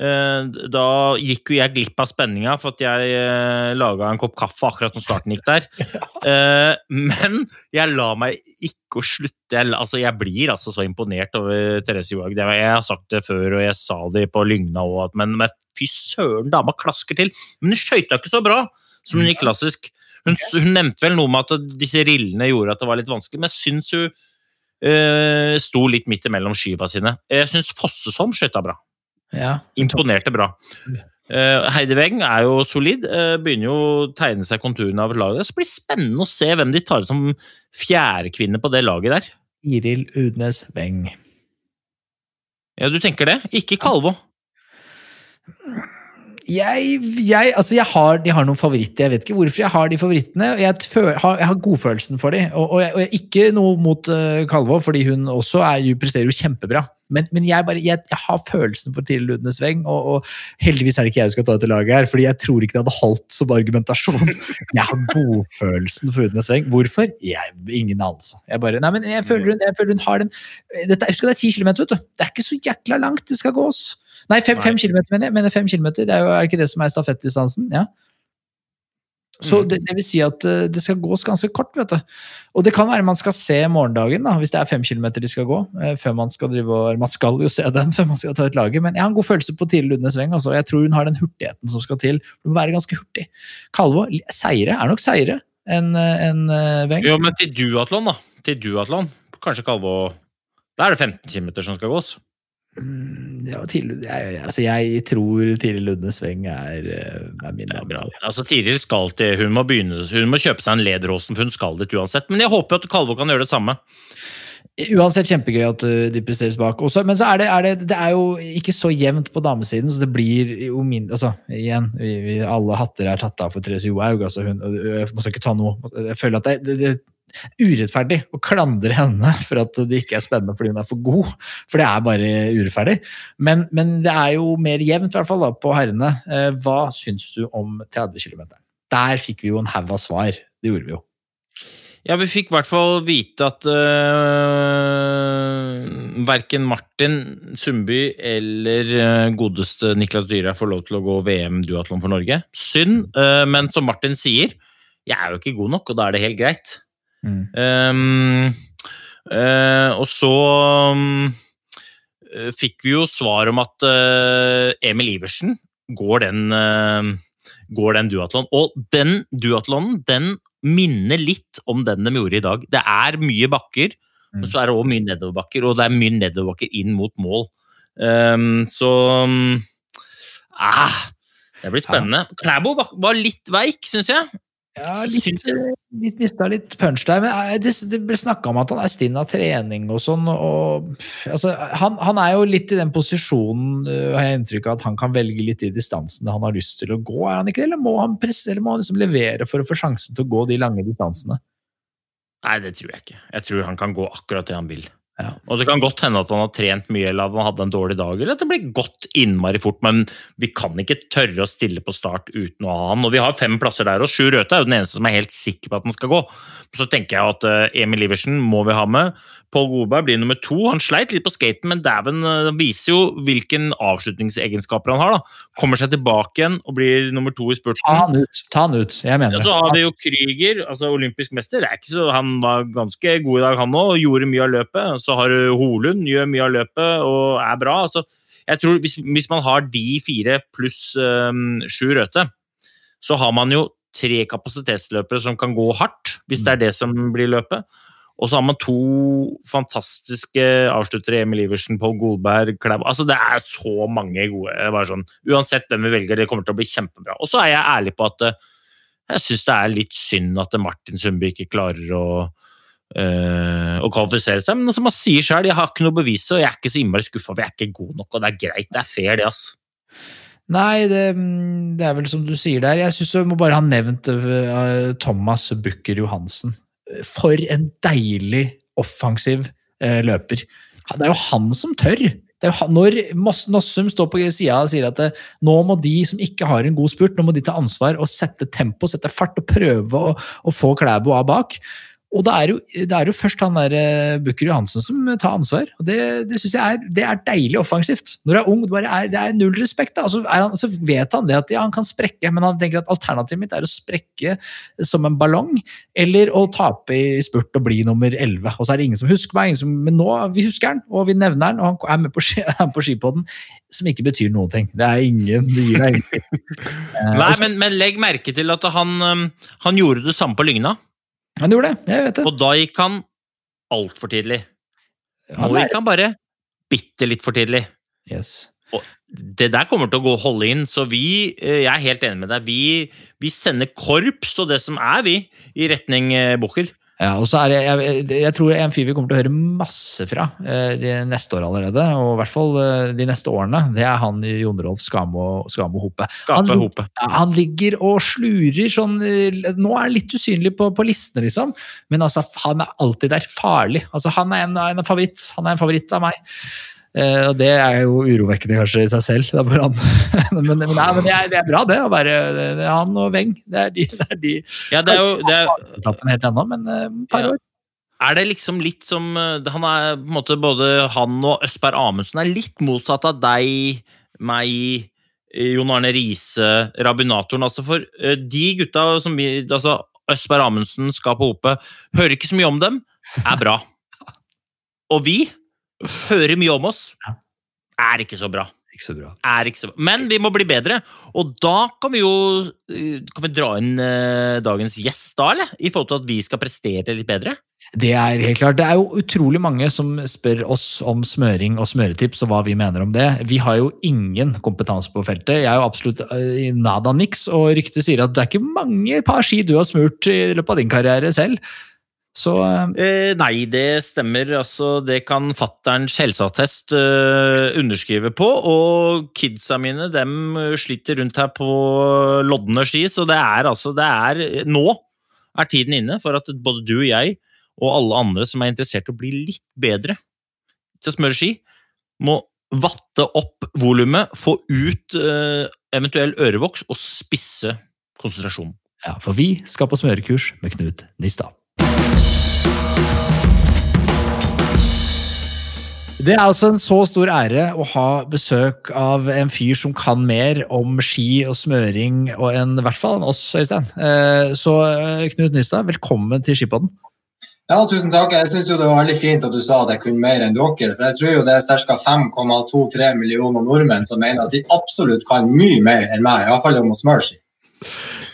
eh, da gikk jo jeg glipp av spenninga for at jeg uh, laga en kopp kaffe akkurat når starten gikk der. Eh, men jeg la meg ikke å slutte. Jeg, altså, jeg blir altså så imponert over Therese Johaug. Jeg har sagt det før, og jeg sa det på Lygna òg, men, men fy søren, dama klasker til. Men hun skøyta ikke så bra som hun gikk klassisk. Hun, hun nevnte vel noe med at disse rillene gjorde at det var litt vanskelig, men jeg syns hun eh, sto litt midt imellom skyva sine. Jeg syns Fossesholm skøyta bra. ja. Imponerte bra. Uh, Heidi Weng er jo solid. Uh, begynner jo å tegne seg konturene av laget. Så blir det spennende å se hvem de tar ut som fjerdekvinne på det laget der. Iril Udnes Weng. Ja, du tenker det? Ikke Kalvå. Jeg, jeg, altså jeg, har, jeg har noen favoritter. Jeg vet ikke hvorfor jeg har de favorittene. Jeg, føl, har, har godfølelsen for dem. Og, og, og ikke noe mot uh, Kalvå, fordi hun også er, jo- presterer jo kjempebra. Men, men bare, jeg, har følelsen for Tiril Ludnes Weng, og, og heldigvis er det ikke jeg som skal ta dette laget her, fordi jeg tror ikke det hadde holdt som argumentasjon. Jeg har godfølelsen for Ludnes Weng. Hvorfor? Jeg, ingen anelse. Jeg bare, nei, men jeg føler hun, føler hun har den dette, Husk at det er ti kilometer, vet du. Det er ikke så jækla langt det skal gås. Nei, fem, fem kilometer, mener jeg. mener fem kilometer. Det er jo er det ikke det som er stafettdistansen? Ja. Så Mm. det, det vil si at eh, det skal gås ganske kort, vet du. Og det kan være man skal se morgendagen, da, hvis det er fem kilometer de skal gå. eh, før Man skal drive og, man skal jo se den før man skal ta ut laget, men jeg har en god følelse på Tiril Lundnes Weng. Altså. Jeg tror hun har den hurtigheten som skal til. Hun må være ganske hurtig. Kalvå seire, er nok seire enn en, Weng. Jo, men til duatlon, da. Til duatlon. Kanskje Kalvå Da er det 15 km som skal gås. Mm, Ja, Tiril, jeg, altså jeg tror Tiril Lunde Sveng er, eh, er min er bra. Altså, Tiril skal til Hun må begynne, hun må kjøpe seg en lederåsen, for hun skal dit uansett. Men jeg håper at Kalvå kan gjøre det samme. Uansett kjempegøy at uh, de presteres bak. Også, men så er det, er det, det er jo ikke så jevnt på damesiden, så det blir jo mindre altså, Igjen, vi, vi, alle hatter er tatt av for Therese Johaug. Altså, hun, jeg må ikke ta noe. Jeg føler at det, det, urettferdig å klandre henne for at det ikke er spennende fordi hun er for god. For det er bare urettferdig. Men, men det er jo mer jevnt, i hvert fall, da, på herrene. Eh, Hva syns du om 30 km? Der fikk vi jo en haug av svar. Det gjorde vi jo. Ja, vi fikk i hvert fall vite at uh, verken Martin Sundby eller øh, godeste Niklas Dyhre får lov til å gå VM-duatlon for Norge. Synd, øh, men som Martin sier, jeg er jo ikke god nok, og da er det helt greit. Mm. Um, uh, og så um, fikk vi jo svar om at uh, Emil Iversen går den, uh, går den duatlonen. Og den duatlonen, den minner litt om den de gjorde i dag. Det er mye bakker, Mm. men så er det òg mye nedoverbakker, og det er mye nedoverbakker inn mot mål. Um, så ah, Det blir spennende. Klæbo var, var litt veik, syns jeg. Ja, litt, jeg. litt mista litt punch der. Men eh, det, det ble snakka om at han er stinn av trening og sånn. Og, altså, han, han er jo litt i den posisjonen, eh, har jeg inntrykk av, at han kan velge litt de distansene han har lyst til å gå. Er han ikke det? Eller må han, presse, eller må han liksom levere for å få sjansen til å gå de lange distansene? Nei, det tror jeg ikke. Jeg tror han kan gå akkurat det han vil. Ja. Og det kan godt hende at han har trent mye eller at han hadde en dårlig dag, eller at det blir gått innmari fort, men vi kan ikke tørre å stille på start uten å ha han. Og vi har fem plasser der, og Sjur Røthe er jo den eneste som er helt sikker på at han skal gå. Så tenker jeg at eh, Emil Iversen må vi ha med. Pål Godberg blir nummer to. Han sleit litt på skaten, men dæven eh, viser jo hvilken avslutningsegenskaper han har. da. Kommer seg tilbake igjen og blir nummer to i spurten. Ta han ut! Ta han ut, jeg mener Ja, det. så har vi jo Krüger, altså olympisk mester. Det er ikke så, han var ganske god i dag, han òg, og gjorde mye av løpet. Så har du Holund, gjør mye av løpet og er bra. Altså, jeg tror hvis, hvis man har de fire pluss um, sju røde, så har man jo tre kapasitetsløpere som kan gå hardt, hvis det er det som blir løpet. Og så har man to fantastiske avsluttere, Emil Iversen, Pål Golberg, Klæbo Altså, det er så mange gode. Bare sånn, uansett hvem vi velger, det kommer til å bli kjempebra. Og så er jeg ærlig på at eh, jeg syns det er litt synd at Martin Sundby ikke klarer å, øh, å kvalifisere seg. Men som han sier sjøl, jeg har ikke noe bevis, og jeg er ikke så innmari skuffa, for jeg er ikke god nok. Og det er greit, det er fair, det, altså. Nei, det, det er vel som du sier der. Jeg syns vi må bare ha nevnt eh, Thomas Bukker Johansen. For en deilig offensiv eh, løper. Det er jo han som tør. Han, når Nossum står på sida og sier at det, nå må de som ikke har en god spurt, nå må de ta ansvar og sette tempo, sette fart og prøve å, å få Klæbo av bak. Og det er, jo, det er jo først han der eh, Bukker Johansen som tar ansvar. og Det, det synes jeg er, det er deilig offensivt. Når du er ung, det, er, det er null respekt. Da. Og så, er han, så vet han det at ja, han kan sprekke, men han tenker at alternativet mitt er å sprekke som en ballong, eller å tape i spurt og bli nummer 11. Og så er det ingen som husker meg, som, men nå vi husker han, og vi nevner han, og han er med på, på skipodden, som ikke betyr noen ting. Det er ingen, det gir deg ingenting. Eh, Nei, men, men legg merke til at han, um, han gjorde det samme på Lygna, han gjorde det, jeg vet det. og da gikk han altfor tidlig. Nå Han gikk han bare bitte litt for tidlig. Yes. Og det der kommer til å gå holde inn, så vi, eh, jeg er helt enig med deg, vi, vi sender korps og det som er, vi, i retning eh, Bucher. Ja, og så er det, jeg, jeg tror en fyr vi kommer til å høre masse fra eh, de neste år allerede, og i hvert fall eh, de neste årene, det er han Jon Rolf Skamo, Skamo Hope. Han- Hope. Han ligger og slurer sånn eh, Nå er han litt usynlig på, på listene, liksom, men altså, han er alltid der. Farlig. Altså, han er en, en favoritt. Han er en favoritt av meg. Eh, og det er jo urovekkende kanskje i seg selv. Det er han. men, men, nei, men det, er, det er bra, det. å være det er Han og Weng. Det er de, det er de Ja, det er jo det er, helt ennå, men eh, par Ja. år. er det liksom litt som eh, Han er på en måte Både han og Østberg Amundsen er litt motsatt av deg, meg, Jon Arne Riise, Rabinatoren. Altså for de gutta som vi altså Østberg Amundsen skal på Hope, hører ikke så mye om dem, er bra. Og vi hører mye om oss, er ikke så bra. Ikke så bra. ikke så Men vi må bli bedre, og da kan vi jo eh, Kan vi dra inn eh, dagens gjest, da, eller? I forhold til at vi skal prestere litt bedre? Det er helt klart. Det er jo utrolig mange som spør oss om smøring og smøretips og hva vi mener om det. Vi har jo ingen kompetanse på feltet. Jeg er jo absolutt i nada niks, og ryktet sier at det er ikke mange par ski du har smurt i løpet av din karriere selv. Så uh, Eh, nei, det stemmer. Altså, det kan fatterns helseattest eh, underskrive på. Og kidsa mine dem eh, sliter rundt her på lodne ski, så det er altså det er, Nå er tiden inne for at både du og jeg og alle andre som er interessert i å bli litt bedre til å smøre ski, må vatte opp volumet, få ut eh, eventuell ørevoks og spisse konsentrasjonen. ja, for vi skal på smørekurs med Knut Nystad. Det er altså en så stor ære å ha besøk av en fyr som kan mer om ski og smøring og enn i hvert fall enn oss, Øystein. Eh, Så eh, Knut Nystad, velkommen til Skipodden. Ja, tusen takk. Jeg synes jo det var veldig fint at du sa at jeg kunne mer enn dere. For jeg tror jo det er ca. 5,23 millioner nordmenn som mener at de absolutt kan mye mer enn meg. Iallfall om å smøre ski.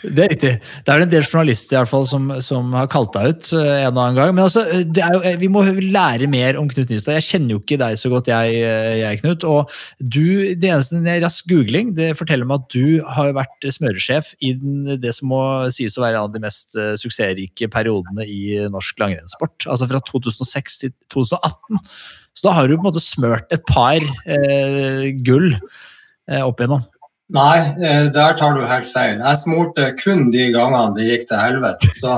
Det er riktig. Det er en del journalister i hvert fall som, som har kalt deg ut eh, en og annen gang. Men altså, er jo, eh, vi må lære mer om Knut Nystad. Jeg kjenner jo ikke deg så godt, jeg, eh, jeg Knut. Og du, det eneste en rask googling det forteller meg at du har vært smøresjef i den, det som må sies å være en av de mest eh, suksessrike periodene i norsk langrennssport. Altså fra 2006 til 2018. Så da har du på en måte smørt et par eh, gull eh, opp igjennom. Nei, eh, der tar du helt feil. Jeg smurte kun de gangene det gikk til helvete. Så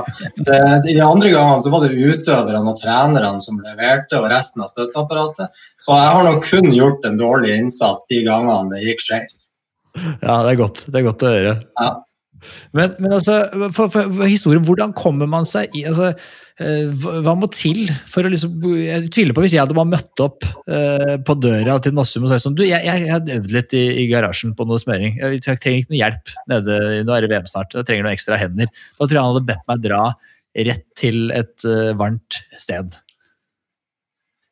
det, De andre gangene så var det utøverne og trenerne som leverte, og resten av støtteapparatet. Så jeg har nok kun gjort en dårlig innsats de gangene det gikk skeis. Ja, det er godt. Det er godt å høre. Ja. Men, men altså, for, for, for historien, hvordan kommer man seg i altså, hva hva må til for å liksom Jeg tviler på hvis jeg hadde bare møtt opp uh, på døra til Nossum og sagt sånn Du, jeg, jeg, jeg har øvd litt i, i garasjen på noe smøring. Jeg, jeg trenger ikke noe hjelp nede Nå er det VM snart. Jeg trenger noen ekstra hender. Da tror jeg han hadde bedt meg dra rett til et uh, varmt sted.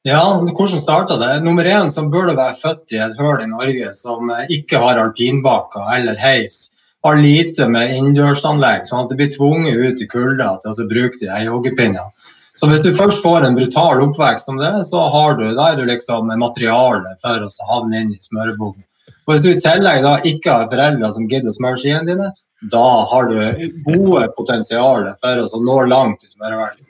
Ja, hvordan starta det? Nummer én så bør du være født i et høl i Norge som eh, ikke har alpinbakker eller heis. Har lite med innendørsanlegg, sånn at du blir tvunget ut i kulda til å bruke de joggepinnene. Så hvis du først får en brutal oppvekst som det, så har du, da er du liksom materiale for å havne inn i smørebugnen. Og hvis du i tillegg da ikke har foreldre som gidder å smøre skiene dine, da har du gode potensial for å nå langt i smøreverdenen.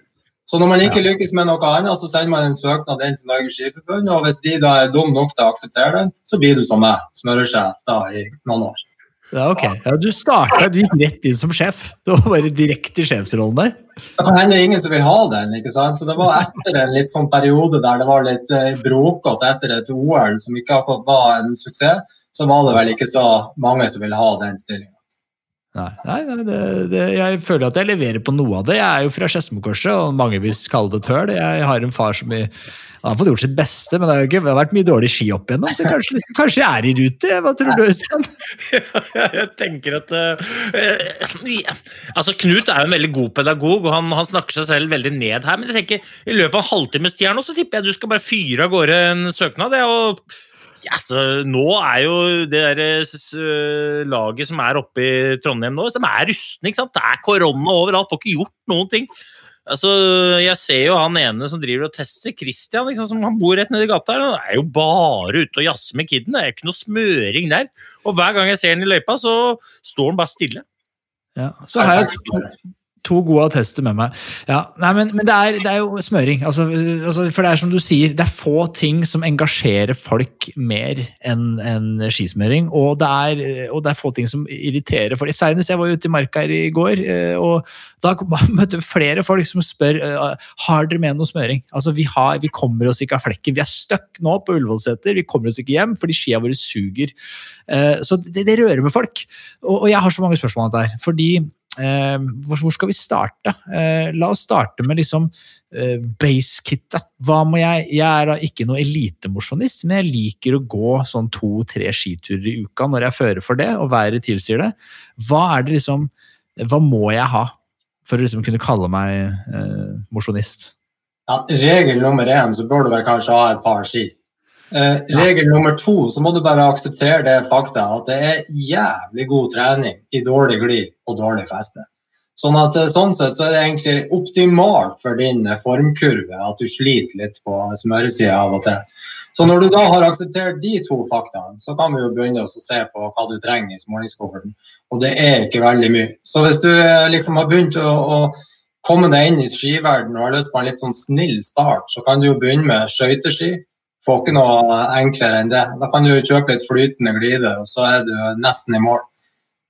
Så når man ikke lykkes med noe annet, så sender man en søknad inn til Norges Skiforbund, og hvis de da er dum nok til å akseptere den, så blir du som meg, smøresjef da i noen år. Ja, ok. Ja, du starta, du gikk rett inn som sjef. Du var bare direkte sjefsrollen der. Det kan hende ingen som vil ha den. ikke sant? Så Det var etter en litt sånn periode der det var litt bråkete brokete etter et OL som ikke akkurat var en suksess, så var det vel ikke så mange som ville ha den stillinga. Nei, nei, nei det, det, jeg føler at jeg leverer på noe av det. Jeg er jo fra Skedsmokorset, og mange vil kalle det et høl. Jeg har en far som i, han har fått gjort sitt beste, men det har, jo ikke, det har vært mye dårlig ski opp igjennom. Så kanskje, kanskje jeg er i rute? Hva tror du, Øystein? jeg tenker at uh, ja. Altså, Knut er jo en veldig god pedagog, og han, han, snakker seg selv veldig ned her. Men jeg tenker, i løpet av en halvtimes tid her nå, så tipper jeg du skal bare fyre av gårde en søknad. Det, og ja, så Nå er jo det der uh, laget som er oppe i Trondheim nå, de er rustne. ikke sant? Det er korona overalt, får ikke gjort noen ting. Altså, Jeg ser jo han ene som driver og tester, Christian, liksom, som han bor rett nedi gata. her, Han er jo bare ute og jazzer med kiden. Det er jo ikke noe smøring der. Og hver gang jeg ser han i løypa, så står han bare stille. Ja, så har jeg to, gode attester med meg. Ja, nei, men, men det, er, det, er, jo smøring. Altså, altså, for det er som du sier, det er få ting som engasjerer folk mer enn en skismøring. Og det, er, og det er få ting som irriterer folk. Senest jeg var ute i marka her i går, og da møtte jeg flere folk som spør har dere med noe smøring. Altså, vi, har, vi kommer oss ikke av flekken. Vi er stuck nå på Ullevålseter. Vi kommer oss ikke hjem fordi skia våre suger. Så det, det rører med folk. Og, og jeg har så mange spørsmål om dette her. fordi Eh, hvor, hvor, skal vi starte? Eh, la oss starte med liksom eh, base-kittet. Hva må jeg Jeg er da ikke noe elitemosjonist, men jeg liker å gå sånn to-tre skiturer i uka når jeg fører for det, og været tilsier det. Hva er det liksom Hva må jeg ha for å liksom kunne kalle meg eh, mosjonist? Ja, regel nummer én så bør du vel kanskje ha et par ski. Eh, regel nummer to så må du bare akseptere det fakta at det er jævlig god trening i dårlig glid og dårlig feste. Sånn at eh, sånn sett så er det egentlig optimalt for din eh, formkurve at du sliter litt på smøresida av og til. Så når du da har akseptert de to faktaene, så kan vi jo begynne å se på hva du trenger i smålingskofferten. Og det er ikke veldig mye. Så hvis du eh, liksom har begynt å, å komme deg inn i skiverdenen og har lyst på en litt sånn snill start, så kan du jo begynne med skøyteski. Får ikke noe enklere enn det. Da kan du kjøpe litt flytende glider, og så er du nesten i mål.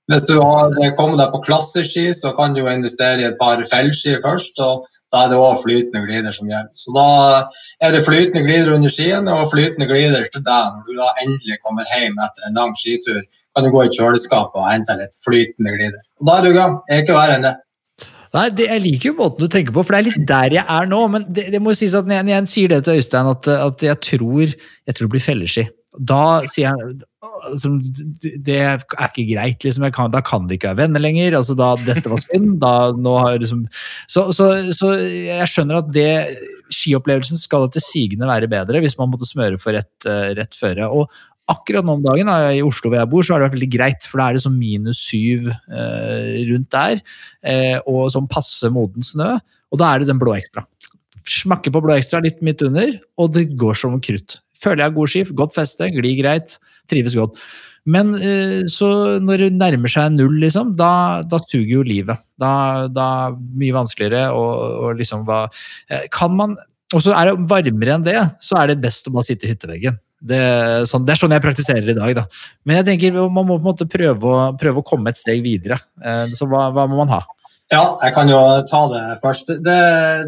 Hvis du har kommet deg på klasseski, så kan du investere i et par fellski først. og Da er det òg flytende glider som gjelder. Så da er det flytende glider under skiene og flytende glider til deg når du da endelig kommer hjem etter en lang skitur. Kan du gå i kjøleskapet og hente litt flytende glider. Og da er du i gang. Det er ikke verre enn det. Nei, det, Jeg liker jo måten du tenker på, for det er litt der jeg er nå. Men det, det må jo sies at når jeg, når jeg sier det til Øystein, at, at jeg, tror, jeg tror det blir felleski. Da sier han liksom, Det er ikke greit, liksom. Kan, da kan vi ikke være venner lenger. altså da, Dette var synd. da, nå har liksom, så, så, så, jeg skjønner at det skiopplevelsen skal etter sigende være bedre hvis man måtte smøre for rett, rett føre. og Akkurat nå om dagen da, i Oslo hvor jeg bor, så har det vært veldig greit, for da er det sånn minus syv eh, rundt der, Eh, og sånn passe moden snø. Og da er det den blå ekstra. Smakker på blå ekstra litt midt under, og det går som krutt. Føler jeg har god ski, godt feste, glir greit trives godt. Men eh, så når det nærmer seg null, liksom, da, da suger jo livet. Da, da mye vanskeligere og liksom hva eh, Kan man Og så er det varmere enn det, så er det best å bare sitte i hytteveggen. Det, sånn, det, er sånn jeg praktiserer i dag. Da. Men jeg tenker man må på en måte prøve å, prøve å komme et steg videre. Eh, så hva, hva, må man ha? Ja, jeg kan jo ta det først. Det,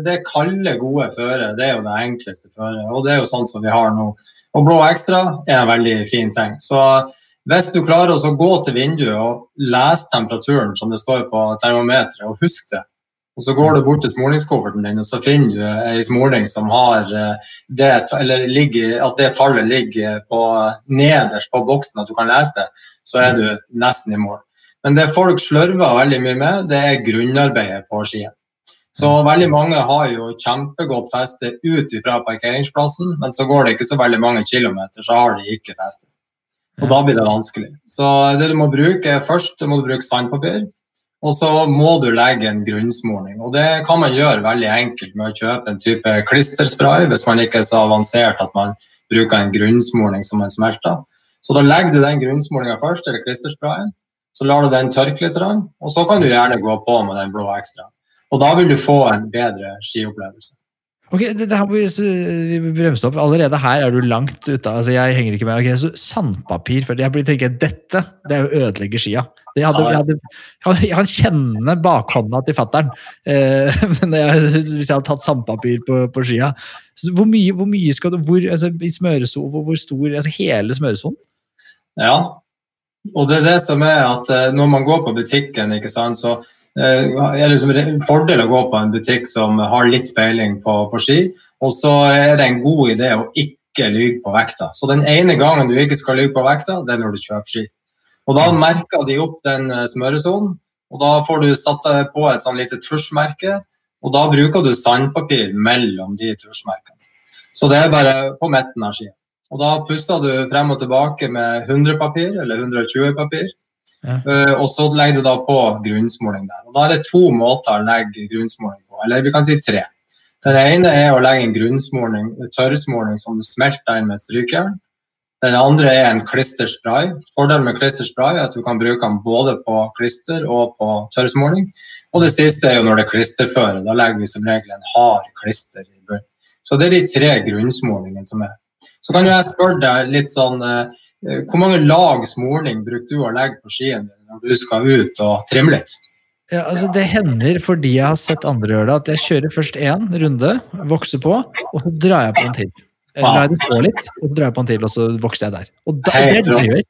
det kalde, gode føret det er jo det enkleste føret. Og det er jo sånn som vi har nå. Og blå ekstra er en veldig fin ting. Så hvis du klarer å gå til vinduet og lese temperaturen som det står på termometeret, og husk det, og så går du bort til smålingskofferten din og så finner du ei småling som har eh, det, eller ligger, at det tallet ligger på, nederst på boksen, at du kan lese det, så er du nesten i mål. Men det folk slørver veldig mye med, det er grunnarbeidet på skien. Så veldig mange har jo kjempegodt feste ut fra parkeringsplassen, men så går det ikke så veldig mange kilometer, så har de ikke feste. Og da blir det vanskelig. Så det du må bruke først, må du bruke sandpapir. Og så må du legge en grunnsmorning. Og det kan man gjøre veldig enkelt med å kjøpe en type klisterspray, hvis man ikke er så avansert at man bruker en grunnsmorning som man smelter. Så da legger du den grunnsmorninga først, eller klistersprayen. Så lar du den tørke litt, og så kan du gjerne gå på med den blå ekstra. Og da vil du få en bedre skiopplevelse. Ok, det, det her må vi, bremse opp. Allerede her er du langt ute. Altså, jeg henger ikke med. Okay, så Sandpapir for Jeg blir tenker det er jo å ødelegge skia. Det hadde, jeg, hadde, jeg, kan kjenne bakhånda til fattern eh, hvis jeg hadde tatt sandpapir på, på skia. Så hvor, mye, hvor mye skal du hvor, altså, I smøresonen, hvor, hvor, stor altså Hele smøresonen? Ja. Og det er det som er at eh, når man går på butikken, ikke sant, så er det liksom en fordel å gå på en butikk som har litt peiling på, på ski. Og så er det en god idé å ikke lyge på vekta. Så den ene gangen du ikke skal lyge på vekta, det er når du kjøper ski. Og da merker de opp den eh, smøresonen, og da får du satt deg på et sånn lite tusjmerke. Og da bruker du sandpapir mellom de tusjmerkene. Så det er bare på midten av skia. Og da pusser du frem og tilbake med 100 papir eller 120 papir. Uh, og så legger du da på grunnsmåling der. Og Da er det to måter å legge grunnsmåling på, eller vi kan si tre. Den ene er å legge en grunnsmåling, tørrsmåling som du smelter inn med strykejern. Den andre er en klisterspray. Fordelen med klisterspray er at du kan bruke den både på klister og på tørrsmåling. Og det siste er jo når det er klisterføre. Da legger vi som regel en hard klister i bunnen. Så det er de tre grunnsmålingene som er. Så kan jeg spørre deg litt sånn Eh, hvor mange lags måling bruker du å legge på skien når du skal ut og trimme litt? Ja, altså Det hender fordi jeg har sett andre gjøre det, at jeg kjører først én runde, vokser på, og så drar jeg på en til. Eller lar jeg det stå litt, og så drar jeg på en til, og så vokser jeg der. Og da, det er det jeg gjør.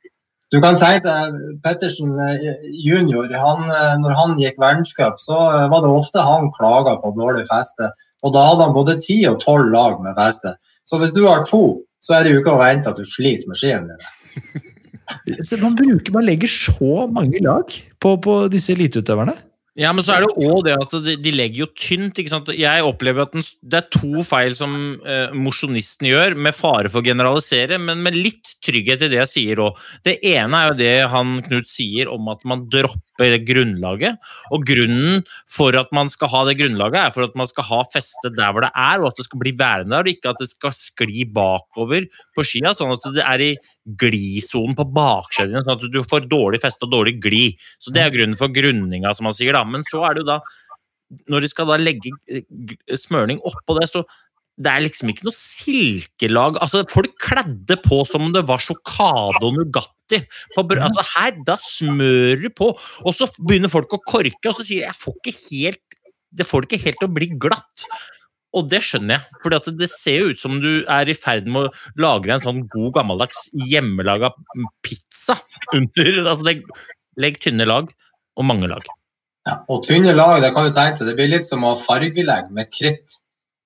Du kan tenke deg Pettersen eh, junior, han, eh, når han gikk verdenscup, så var det ofte han klaga på dårlig feste. Og da hadde han både ti og tolv lag med feste. Så hvis du har to, så er det jo ikke å vente at du sliter med skiene dine. man, bruker, man legger så mange lag på, på disse eliteutøverne. Ja, men så er det òg det at de, de, legger jo tynt. ikke sant? Jeg opplever at den, det er to feil som eh, mosjonisten gjør, med fare for å generalisere, men med litt trygghet i det jeg sier òg. Det ene er jo det han Knut sier om at man dropper det grunnlaget. Og grunnen for at man skal ha det grunnlaget, er for at man skal ha festet der hvor det er, og at det skal bli værende der, og ikke at det skal skli bakover på skia, sånn at det er i glisonen på bakskia sånn at du får dårlig feste og dårlig gli. Så det er grunnen for grunninga, som man sier, da. Men så er det jo da når de skal da legge smørning oppå det, så det er liksom ikke noe silkelag altså Folk kledde på som om det var sjokade og Nugatti. Altså her, Da smører du på, og så begynner folk å korke, og så sier de jeg får ikke helt, det får det ikke helt til å bli glatt. Og det skjønner jeg, for det ser jo ut som du er i ferd med å lagre en sånn god, gammeldags hjemmelaga pizza under altså legg, Legg tynne lag og mange lag. Ja, og tynne lag, det kan du tenke deg, det blir litt som å fargelegge med kritt.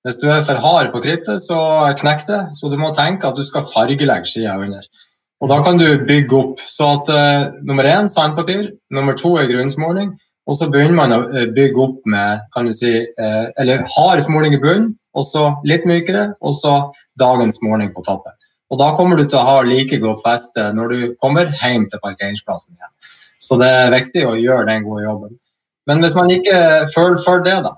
Hvis du er for hard på krittet, så knekker det. Så du må tenke at du skal fargelegge skia under. Og da kan du bygge opp. Så at uh, nummer én sandpapir, nummer to er grunnsmåling. Og så begynner man å uh, bygge opp med kan du si, uh, eller hard småling i bunnen, og så litt mykere, og så dagens måling på toppen. Og da kommer du til å ha like godt feste når du kommer hjem til parkeringsplassen igjen. Så det er viktig å gjøre den gode jobben. Men hvis man ikke føler for det, da,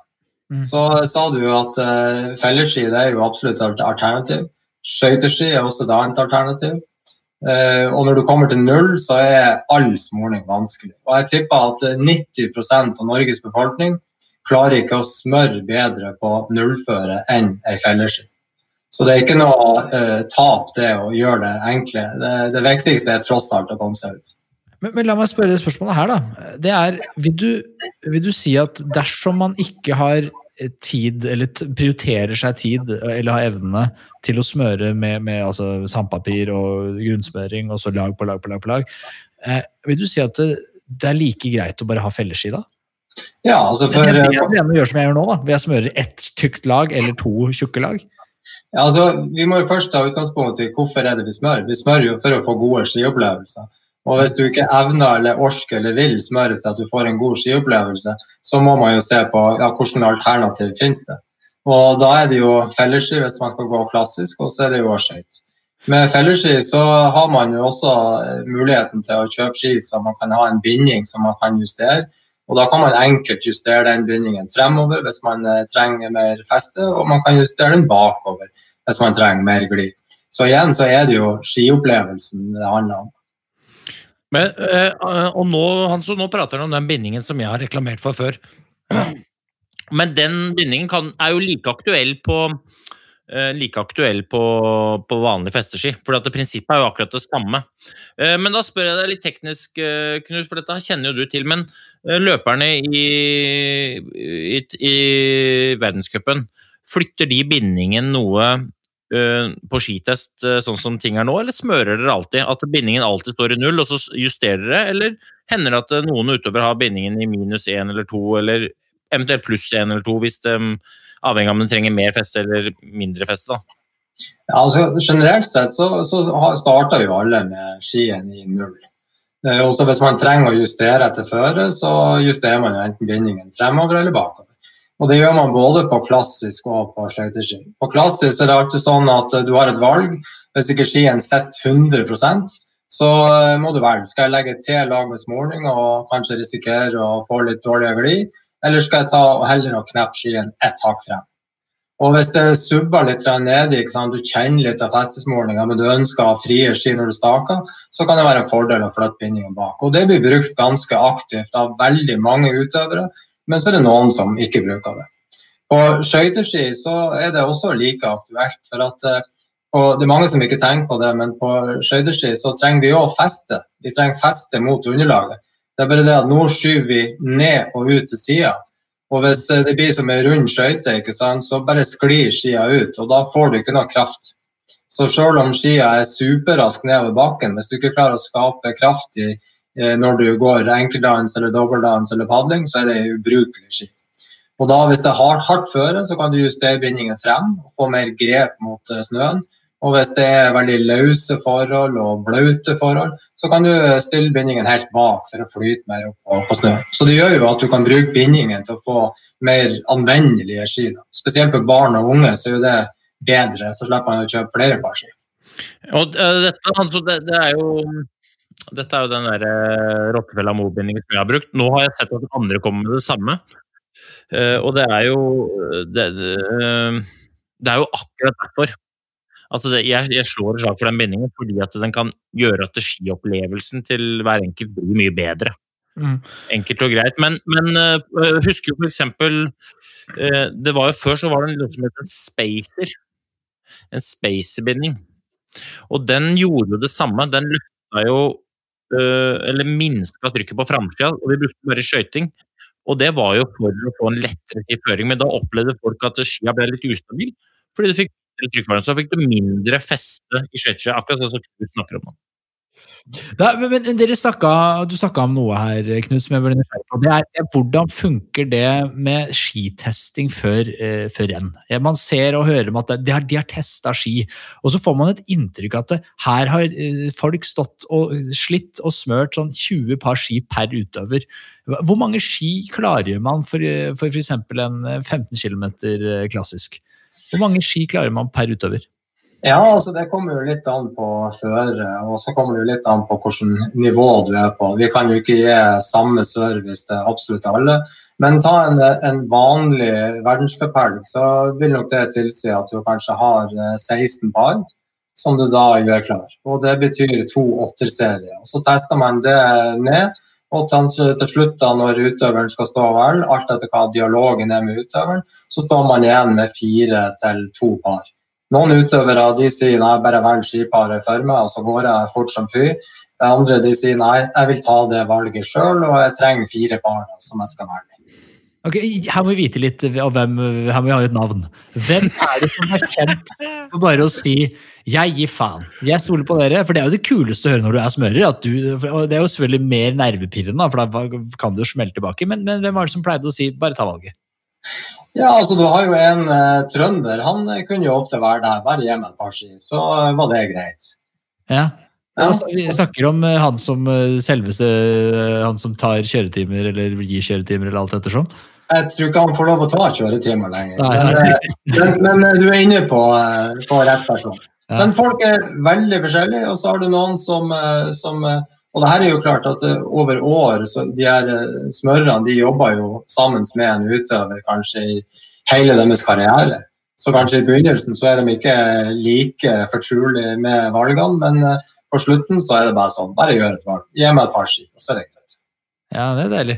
Mm. Så sa du jo at uh, felleski det er jo absolutt et alternativ. Skøyteski er også et annet alternativ. Uh, og når du kommer til null, så er all smøring vanskelig. Og jeg tipper at 90% av Norges befolkning klarer ikke å smøre bedre på nullføre enn ei felleski. Så det er ikke noe uh, tap det å gjøre det enkle. Det, det viktigste er tross alt å komme seg ut. Men, men, la meg spørre det spørsmålet her, da. Det er, vil du, vil du si at dersom man ikke har tid, eller prioriterer seg tid, eller har evnene til å smøre med, med altså, sandpapir og grunnsmøring, og så lag på lag på lag, på lag, eh, vil du si at det, det, er like greit å bare ha felleski da? Ja, altså for... Det er bedre enn å gjøre som jeg gjør nå, da, ved jeg smøre ett tykt lag eller to tjukke lag. Ja, altså, Vi må jo først ta utgangspunkt i hvorfor er det vi smører. Vi smører jo for å få gode skiopplevelser. Og hvis du ikke evner eller orker eller vil smøre til at du får en god skiopplevelse, så må man jo se på ja, hvilke alternativ finnes det. Og da er det jo felleski hvis man skal gå klassisk, og så er det jo skøyt. Med felleski så har man jo også eh, muligheten til å kjøpe ski så man kan ha en binding som man kan justere. Og da kan man enkelt justere den bindingen fremover hvis man eh, trenger mer feste, og man kan justere den bakover hvis man trenger mer glid. Så igjen så er det jo skiopplevelsen det handler om. Men, eh, og nå, Hans, nå prater han om den bindingen som jeg har reklamert for før. Men den bindingen kan, er jo like aktuell på eh, like aktuell på, på vanlig festeski. For det prinsippet er jo akkurat det samme. Eh, men da spør jeg deg litt teknisk, Knut, for dette kjenner jo du til. Men løperne i, i, i verdenscupen, flytter de bindingen noe på skitest eh, sånn som ting er nå, eller smører dere alltid? At bindingen alltid står i null, og så justerer dere? Eller hender det at eh, noen utover har bindingen i minus én eller to, eller eventuelt pluss én eller to, hvis det, avhengig av om den trenger mer feste eller mindre feste? da? Ja, altså Generelt sett så, så starter jo alle med skien i null. Også hvis man trenger å justere etter føre, så justerer man enten bindingen fremover eller bakover. Og det gjør man både på klassisk og på skøyteski. På klassisk er det alltid sånn at du har et valg. Hvis ikke skien sitter 100% så eh, må du velge. Skal jeg legge til lag med småling og kanskje risikere å få litt dårligere glid, eller skal jeg ta og heller og kneppe skien ett hakk frem? Og hvis det subber litt nedi, du kjenner litt av festesmålinga, men du ønsker å ha frie ski når du staker, så kan det være en fordel å flytte bindingen bak. Og det blir brukt ganske aktivt av veldig mange utøvere men så er det noen som ikke bruker det. På skøyteski er det også like aktuelt. for at eh, og Det er mange som ikke tenker på det, men på skøyteski så trenger vi òg feste. Vi trenger feste mot underlaget. Det er bare det at nå skyver vi ned og ut til sida. Og hvis det blir som ei rund skøyte, så bare sklir skia ut, og da får du ikke noe kraft. Så selv om skia er superrask nedover bakken, hvis du ikke klarer å skape kraft i Eh, når du går enkeltdans eller dobbeldans eller padling, så er det ubrukelig ski. Og da, Hvis det er hardt, hardt føre, så kan du justere bindingen frem og få mer grep mot eh, snøen. Og hvis det er veldig løse forhold og blaute forhold, så kan du stille bindingen helt bak for å flyte mer opp på, snøen. Så det gjør jo at du kan bruke bindingen til å få mer anvendelige ski. Spesielt for barn og unge så er det bedre, så slipper man å kjøpe flere par ski. Og dette, altså, det, det, er jo Dette er jo den der uh, Rockefeller Mo-bindingen som jeg har brukt. Nå har jeg sett at andre kommer med det samme. Eh, og det er jo det, det, eh, det er jo akkurat derfor. Altså det, jeg, jeg, slår et slag for den bindingen fordi at den kan gjøre at skiopplevelsen til hver enkelt blir mye bedre. Mm. Enkelt og greit. Men, men uh, husker jo for eksempel uh, Det var jo før så var det noe som het en spacer. En spacerbinding. Og den gjorde jo det samme. Den løfta jo Eller minska trykket på framsida, og vi brukte bare skøyting. Og det var jo for å få en lettere føring, men da opplevde folk at skia ble litt ustabil. Fordi du fikk så fikk du mindre feste i skøyteskia, akkurat sånn som du snakker om nå. Da, men, men snakket, Du snakka om noe her, Knut, som jeg ble på. Det er, hvordan funker det med skitesting før, eh, før renn? Man ser og hører at de har, de har testa ski, og så får man et inntrykk at her har eh, folk stått og slitt og smørt sånn 20 par ski per utøver. Hvor mange ski klargjør man for, for f.eks. en 15 km klassisk? Hvor mange ski klarer man per utøver? Ja, altså Det kommer jo litt an på føret, og så kommer det jo litt an på hvilket nivå du er på. Vi kan jo ikke gi samme service til absolutt alle. Men ta en, en vanlig verdenscuphelg, så vil nok det tilsi at du kanskje har 16 eh, par som du da gjør klar. Og Det betyr to åtterserier. Så tester man det ned. Og til slutt, da, når utøveren skal stå vel, alt etter hva dialogen er med utøveren, så står man igjen med fire til to par. Noen utøvere de sier nei, bare velg skiparet for meg, og så går jeg fort som fy. De andre de sier nei, jeg vil ta det valget sjøl, og jeg trenger fire par som jeg skal velge. Ok, Her må vi vite litt av hvem Her må vi ha et navn. Hvem er det som er kjent for bare å si 'jeg gir faen'? Jeg stoler på dere. For det er jo det kuleste å høre når du er smører. Du, og det er jo selvfølgelig mer nervepirrende, for da kan du smelte tilbake. Men, men, hvem var det som pleide å si 'bare ta valget'? Ja, altså Du har jo en uh, trønder. Han uh, kunne jo ofte være der. Bare meg et par ski, så uh, var det greit. Ja. Ja, vi snakker om han som selveste Han som tar kjøretimer eller gir kjøretimer eller alt ettersom. Jeg tror ikke han får lov å ta kjøretimer lenger. Men, men, men, du er inne på, på rett person. Ja. Men folk er veldig forskjellige, og så har du noen som, som og det her er jo klart at over år så De her smørerne de jobber jo sammen med en utøver kanskje i hele deres karriere. Så kanskje i begynnelsen så er de ikke like fortrolige med valgene, men på slutten så er det bare sånn Bare gjør et valg. Gi meg et par ski, og så er det greit. Ja, det er deilig.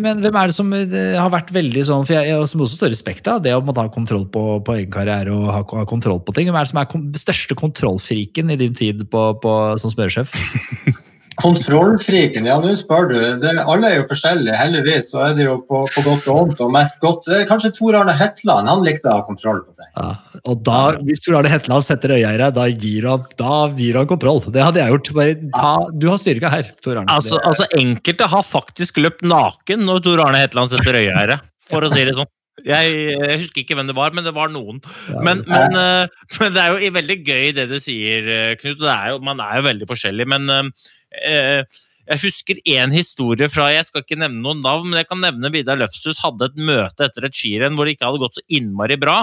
Men hvem er det som har vært veldig sånn For jeg, som også står respekt av det å ha kontroll på, på egen karriere og ha, ha, kontroll på ting. Hvem er det som er den største kontrollfriken i din tid på, på, som smøresjef? Kontrollfriken, ja nå spør du. Det, alle er jo forskjellige. Heldigvis så er det jo på, på godt og vondt og mest godt. Kanskje Tor Arne Hetland han likte å ha kontroll på seg. Ja, og da, Hvis Tor Arne Hetland setter øya i deg, da gir han, da gir han kontroll. Det hadde jeg gjort. Bare ta, du har styrka her, Tor Arne. Altså, altså, Enkelte har faktisk løpt naken når Tor Arne Hetland setter øya i deg, for å si det sånn. Jeg, jeg, husker ikke hvem det var, men det var noen. Men, men, uh, men, det er jo veldig gøy det du sier, eh, Knut. Er jo, man er jo veldig forskjellig. Men uh, Eh, jeg husker én historie fra Jeg skal ikke nevne noen navn, men jeg kan nevne Vidar Løfshus hadde et møte etter et skirenn hvor det ikke hadde gått så innmari bra.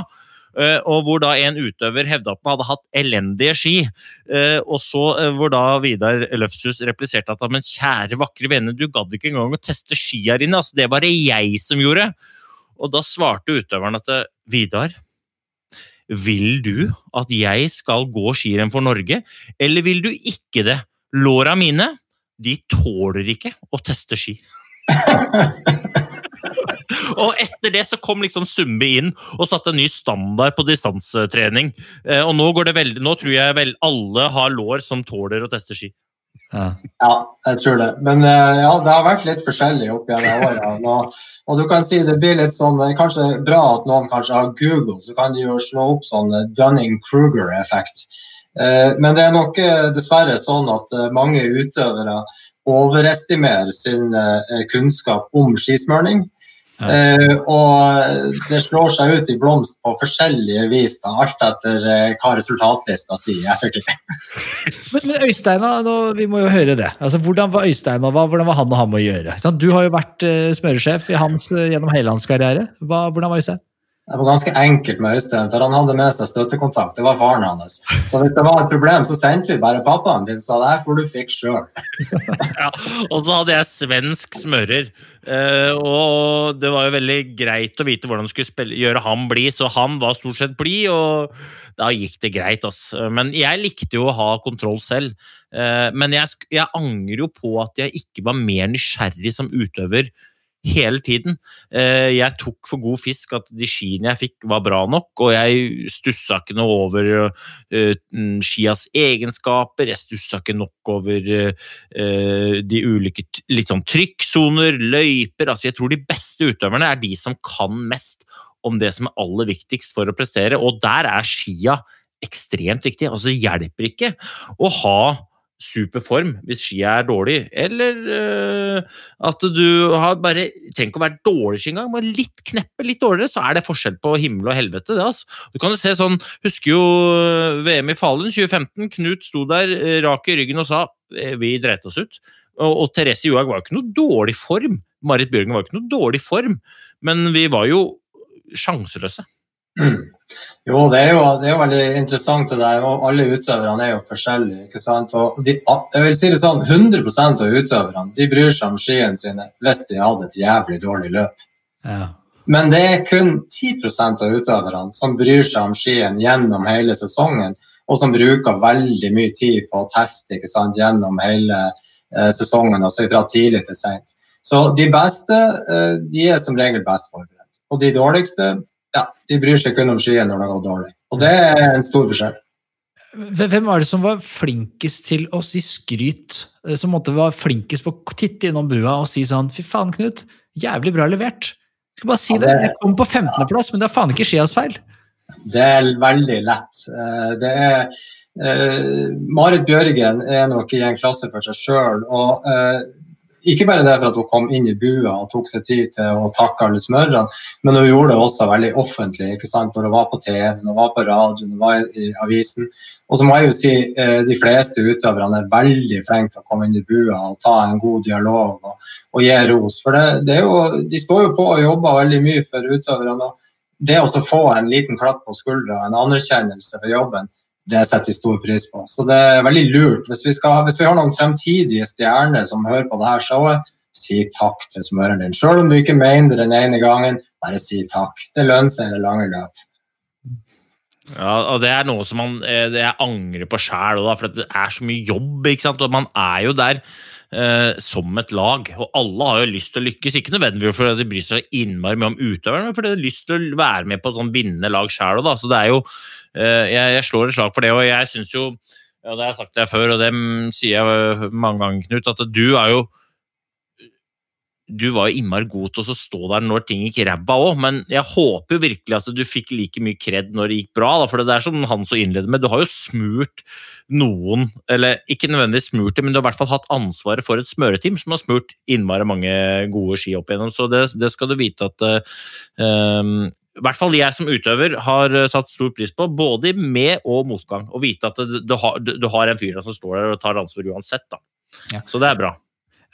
Uh, og hvor da en utøver hevda at han hadde hatt elendige ski. Uh, og så hvor da Vidar Løfshus repliserte at men kjære, vakre vene, du gadd ikke engang å teste skia dine. Altså, det var det jeg som gjorde. Og da svarte utøveren at Vidar, vil du at jeg skal gå skirenn for Norge, eller vil du ikke det? Låra mine de tåler ikke å teste ski. og etter det så kom liksom Sumbe inn og satte en ny standard på distansetrening. Eh, og nå går det veldig, nå tror jeg vel alle har lår som tåler å teste ski. Ja. ja, jeg tror det. Men eh, ja, det har vært litt forskjellig opp gjennom årene. Og, og, du kan si det blir litt sånn det er Kanskje bra at noen kanskje har Google, så kan de jo slå opp sånn Dunning-Kruger-effekt. Eh, men det er nok eh, dessverre sånn at eh, mange utøvere overestimerer sin kunnskap om skismøring. Ja. og det slår seg ut i blomst på forskjellige vis, da, alt etter hva resultatlista sier men, men Øystein, nå, vi må jo høre det. Altså, hvordan var Øystein og hvordan var han og han å gjøre? Du har jo vært smøresjef hans, gjennom hele hans karriere. Hva, hvordan var Øystein? Det var ganske enkelt med Øystein, for han hadde med seg støttekontakt. Det var faren hans. Så hvis det var et problem, så sendte vi bare pappaen din, sa det får du fikse sjøl. ja, og så hadde jeg svensk smører. Uh, og det var jo veldig greit å vite hvordan du skulle spille, gjøre ham blid, så han var stort sett blid, og da gikk det greit. Ass. Men jeg likte jo å ha kontroll selv. Uh, men jeg, jeg angrer jo på at jeg ikke var mer nysgjerrig som utøver hele tiden. Eh, jeg tok for god fisk at de skiene jeg fikk, var bra nok, og jeg stussa ikke noe over eh, mm, skias egenskaper. Jeg stussa ikke nok over eh, de ulike litt sånn trykksoner, løyper. Altså, jeg tror de beste utøverne er de som kan mest om det som er aller viktigst for å prestere, og der er skia ekstremt viktig. Altså, det hjelper ikke å ha superform hvis skia er dårlig, eller uh, at du har bare trenger ikke å være dårlig ski engang, bare litt kneppe litt dårligere, så er det forskjell på himmel og helvete. det altså. Du kan jo se sånn, Husker jo eh, VM i Falun 2015. Knut sto der uh, rak i ryggen og sa vi dreit oss ut. Og, og Therese Johaug var jo ikke noe dårlig form. Marit Bjørgen var jo ikke noe dårlig form, men vi var jo sjanseløse. Mm. Jo, det er jo, det er jo, veldig interessant det der. og Alle utøverne er jo forskjellige. ikke sant? Og de, jeg vil si det sånn, 100% av utøverne de bryr seg om skiene sine hvis de hadde et jævlig dårlig løp. Ja. Men det er kun 10% av utøverne som bryr seg om skien gjennom hele sesongen, og som bruker veldig mye tid på å teste ikke sant, gjennom hele eh, sesongen, altså fra tidlig til sent. Så de beste eh, de er som regel best forberedt. Og de dårligste ja, de bryr seg kun om skyen når det går dårlig. Og det er en stor forskjell. Hvem var det som var flinkest til å si skryt? Eh, som måtte være flinkest på å titte innom bua og si sånn Fy faen, Knut. Jævlig bra levert. Jeg skal bare si ja, det. Jeg kom på 15.-plass, men det er faen ikke skias feil. Det er veldig lett. Eh, det er uh, Marit Bjørgen er nok i en klasse for seg sjøl. Og uh, ikke bare det for at hun kom inn i bua og tok seg tid til å takke alle smørene, men hun gjorde det også veldig offentlig ikke sant? når hun var på TV, når hun var på radioen, når hun var i avisen. Og så må jeg jo si eh, de fleste utøverne er veldig flinke til å komme inn i bua og ta en god dialog og, og gi ros. For det, det jo, de står jo på og jobber veldig mye for utøverne. Det å få en liten klapp på skuldra, en anerkjennelse for jobben, det setter jeg stor pris på. Så det er veldig lurt. Hvis vi, skal, hvis vi har noen fremtidige stjerner som hører på dette showet, si takk til smøreren din. Selv om du ikke mener det den ene gangen, bare si takk. Det lønner seg i det lange løp. Ja, og Det er noe som man, eh, jeg angrer på sjæl, for det er så mye jobb. ikke sant? Og man er jo der eh, som et lag, og alle har jo lyst til å lykkes. Ikke nødvendigvis fordi de bryr seg innmari mye om utøverne, men fordi de har lyst til å være med på et sånn vinnende lag sjæl. Så det er jo jeg, jeg, slår et slag for det, og jeg syns jo ja, Det har jeg sagt det før, og det sier jeg mange ganger, Knut, at du er jo du var jo innmari god til å stå der når ting gikk ræva òg, men jeg håper jo virkelig at du fikk like mye kred når det gikk bra. Da, for det er som han så innleder med, du har jo smurt noen, eller ikke nødvendigvis smurt det, men du har i hvert fall hatt ansvaret for et smøreteam som har smurt innmari mange gode ski opp igjennom, så det, det skal du vite at uh, i hvert fall jeg som utøver har eh, satt stor pris på, både med og motgang. Å vite at du, du, har, du, har, en fyr som står der og tar ansvar uansett. Da. Ja. Så det er bra.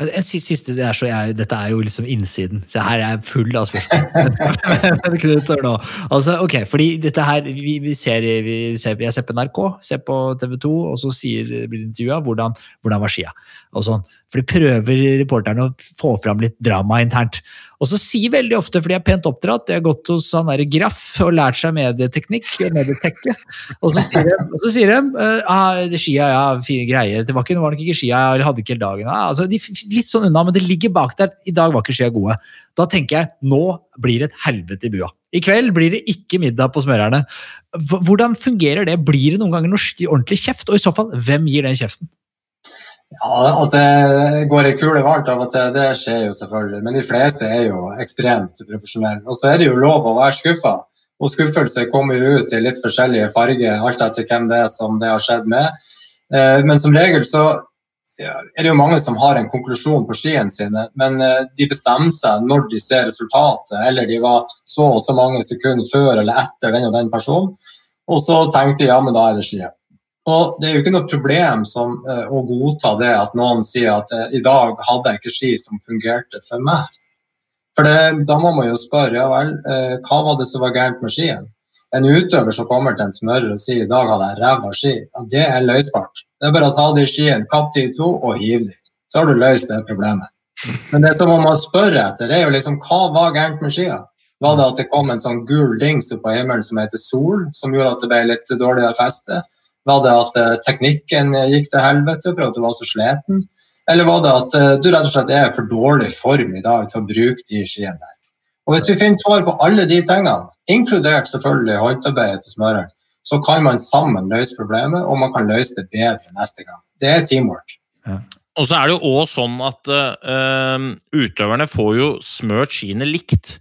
En siste, det er så jeg, Dette er jo liksom innsiden, så her er jeg full av spørsmål. altså, ok, fordi dette her, vi, vi, ser, vi ser, Jeg ser på NRK, ser på TV 2, og så sier, blir det intervjua hvordan, hvordan var skia. Og sånn. For de prøver reporterne å få fram litt drama internt. Og så sier veldig ofte, for de er pent oppdratt, de har gått hos han derre Graff og lært seg medieteknikk medietekke, og så sier de, og så sier de ah, det skia, ja, fine greier, det var, ikke, det var nok ikke skia, jeg hadde ikke hele dagen. Ah, altså, de, litt sånn unna, men det ligger bak der. I dag var ikke skia gode. Da tenker jeg nå blir det et helvete i bua. I kveld blir det ikke middag på Smørerne. Hvordan fungerer det? Blir det noen ganger noe ordentlig kjeft? Og i så fall, hvem gir den kjeften? Ja, At det går ei kule varmt av og til, det skjer jo selvfølgelig. Men de fleste er jo ekstremt profesjonelle. Og så er det jo lov å være skuffa. Og skuffelse kommer jo ut i litt forskjellige farger, alt etter hvem det er som det har skjedd med. Eh, men som regel så er det jo mange som har en konklusjon på skiene sine, men eh, de bestemmer seg når de ser resultatet, eller de var så og så mange sekunder før eller etter den og den personen. Og så tenkte de ja, men da er det skiene. Og Det er jo ikke noe problem som, uh, å godta det at noen sier at uh, i dag hadde jeg ikke ski som fungerte for meg. For det, Da må man jo spørre ja vel, eh, hva var det som var gærent med skien? En utøver som kommer til en smører og sier i dag hadde jeg ræva ski, ja, det er løsbart. Det er bare å ta de skiene, kapp de i to og hiv de. Så har du løst det problemet. Men det som man må spørre etter, er jo liksom hva var gærent med skia? Var det at det kom en sånn gul dings på himmelen som heter Sol, som gjorde at det ble litt dårligere feste? Var det at eh, teknikken gikk til helvete for at du var så sliten? Eller var det at eh, du rett og slett er for dårlig form i dag til å bruke de skiene der? Og Hvis vi finner svar på alle de tingene, inkludert selvfølgelig håndarbeidet til smøreren, så kan man sammen løse problemet, og man kan løse det bedre neste gang. Det er teamwork. Og så er det jo også sånn at uh, utøverne får jo smørt skiene likt.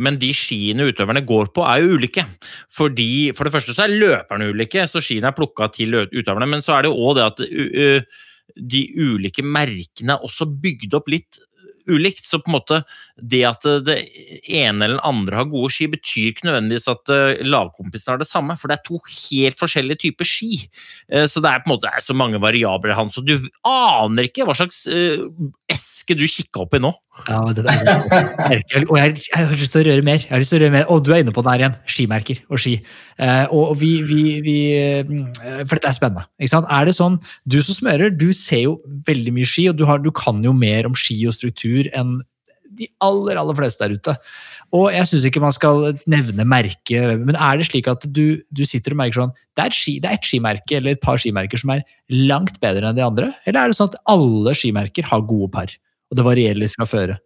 Men de skiene utøverne går på, er jo ulike. Fordi, For det første så er løperne ulike, så skiene er plukka til utøverne. Men så er det jo òg det at uh, de ulike merkene er også bygd opp litt ulikt. Så på en måte det at det ene eller den andre har gode ski, betyr ikke nødvendigvis at uh, lagkompisen har det samme, for det er to helt forskjellige typer ski. Uh, så det er på en måte så mange variabler, Hans, og du aner ikke hva slags uh, eske du kikka opp i nå. Ja, det der, og jeg, jeg, har lyst til å røre mer. Jeg har lyst til å røre mer. Og du er inne på den her igjen. Skimerker og ski. Eh, og vi, vi, vi, For dette er spennende. ikke sant? Er det sånn, Du som smører, du ser jo veldig mye ski, og du, har, du kan jo mer om ski og struktur enn de aller, aller fleste der ute. Og jeg syns ikke man skal nevne merke, men er det slik at du, du sitter og merker sånn det er, et ski, det er et skimerke eller et par skimerker som er langt bedre enn de andre? Eller er det sånn at alle skimerker har gode par, og det varierer litt fra føre?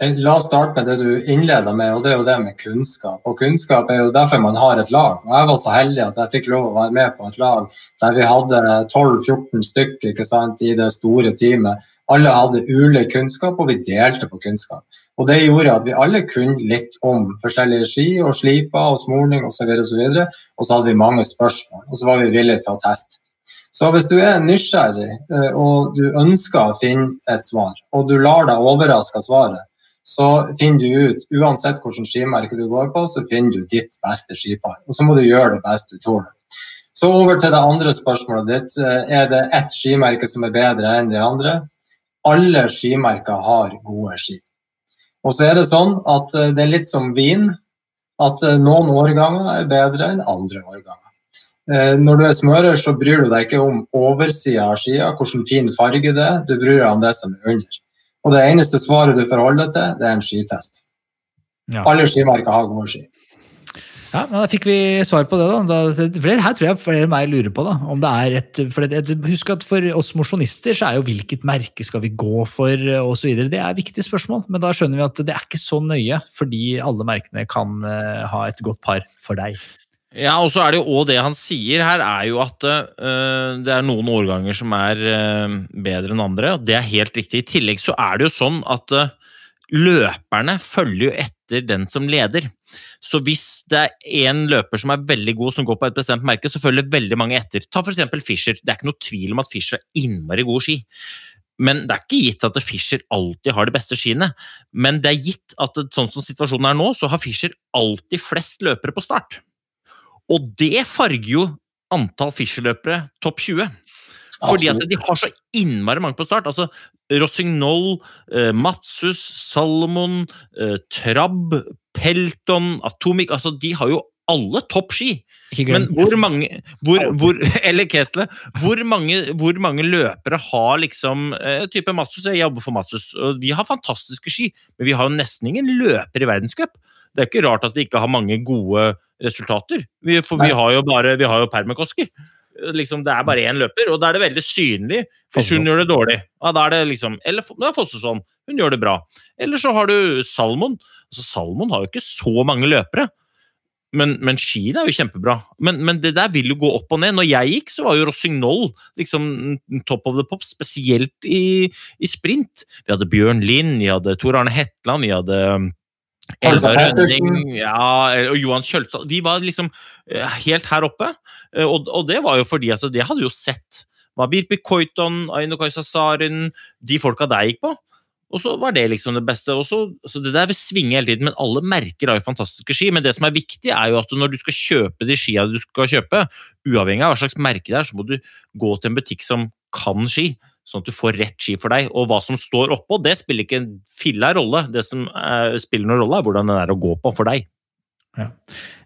Eh, la oss starte med det du innleda med, og det er jo det med kunnskap. Og kunnskap er jo derfor man har et lag. Og jeg var så heldig at jeg fikk lov å være med på et lag der vi hadde 12-14 stykker ikke sant, i det store teamet. Alle hadde ulik kunnskap, og vi delte på kunnskap. Og Det gjorde at vi alle kunne litt om forskjellige ski og sliper og smurning osv. Og, så videre, og så hadde vi mange spørsmål, og så var vi villige til å teste. Så hvis du er nysgjerrig eh, og du ønsker å finne et svar, og du lar deg overraske av svaret, så finner du ut, uansett hvilket skimerke du går på, så finner du ditt beste skipar. Og så må du gjøre det beste du tåler. Så over til det andre spørsmålet ditt. Eh, er det ett skimerke som er bedre enn de andre? Alle skimerker har gode ski. Og så er det sånn at eh, det er litt som vin, at eh, noen årganger er bedre enn andre årganger. Eh, når du er smører, så bryr du deg ikke om oversida av skia, hvilken fin farge det er, du bryr deg om det som er under. Og det eneste svaret du forholder deg til, det er en skitest. Ja. Alle skimerker har gode ski. Ja, Da fikk vi svar på det. da. For det her tror jeg flere av meg lurer på. da, om det er et, for det, Husk at for oss mosjonister så er jo hvilket merke skal vi gå for osv. Det er et viktig spørsmål, men da skjønner vi at det er ikke så nøye, fordi alle merkene kan uh, ha et godt par for deg. Ja, og så er det jo også det han sier her, er jo at uh, det er noen årganger som er uh, bedre enn andre. og Det er helt riktig. I tillegg så er det jo sånn at uh, løperne følger jo etter den som leder. Så hvis det er én løper som er veldig god, som går på et bestemt merke, så følger veldig mange etter. Ta f.eks. Fischer. Det er ikke noe tvil om at Fischer er innmari god ski. Men det er ikke gitt at Fischer alltid har de beste skiene. Men det er gitt at sånn som situasjonen er nå, så har Fischer alltid flest løpere på start. Og det farger jo antall Fischer-løpere topp 20. Fordi at de har så innmari mange på start. altså Rossignol, eh, Matsus, Salomon, eh, Trabb, Pelton, Atomic altså De har jo alle topp ski. Men hvor mange hvor, hvor, Eller Kesle. Hvor mange, hvor mange, løpere har liksom eh, type Matsus? Jeg jobber for Matsus. og de har fantastiske ski, men vi har jo nesten ingen løper i verdenscup. Det er ikke rart at vi ikke har mange gode resultater. Vi, for vi har jo bare vi har jo Permakoski liksom, det er bare én løper, og da er det veldig synlig hvis hun gjør det dårlig. Ja, da er det liksom, Eller er Fossesson, hun gjør det bra. Eller så har du Salmon. Altså, Salmon har jo ikke så mange løpere. Men, men skien er jo kjempebra. Men, men, det der vil jo gå opp og ned. Når jeg gikk, så var jo Rossignol liksom top of the pop, spesielt i, i sprint. Vi hadde Bjørn Lind, vi hadde Tor Arne Hetland, vi hadde Elva Rønning ja, og Johan Kjølstad De var liksom eh, helt her oppe. Eh, og, og det var jo fordi altså, det hadde jo sett. Hva Birpi Koiton, Aino Kaisasaren, de folka der gikk på. Og så var det liksom det beste. Også, så det der vil svinge hele tiden, men alle merker har jo fantastiske ski. Men det som er viktig, er jo at når du skal kjøpe de skia du skal kjøpe, uavhengig av hva slags merke det er, så må du gå til en butikk som kan ski. sånn at du får rett ski for deg. Og hva som står oppå, det spiller ikke en filla rolle. Det som eh, spiller noen rolle, er hvordan den er å gå på for deg. Ja.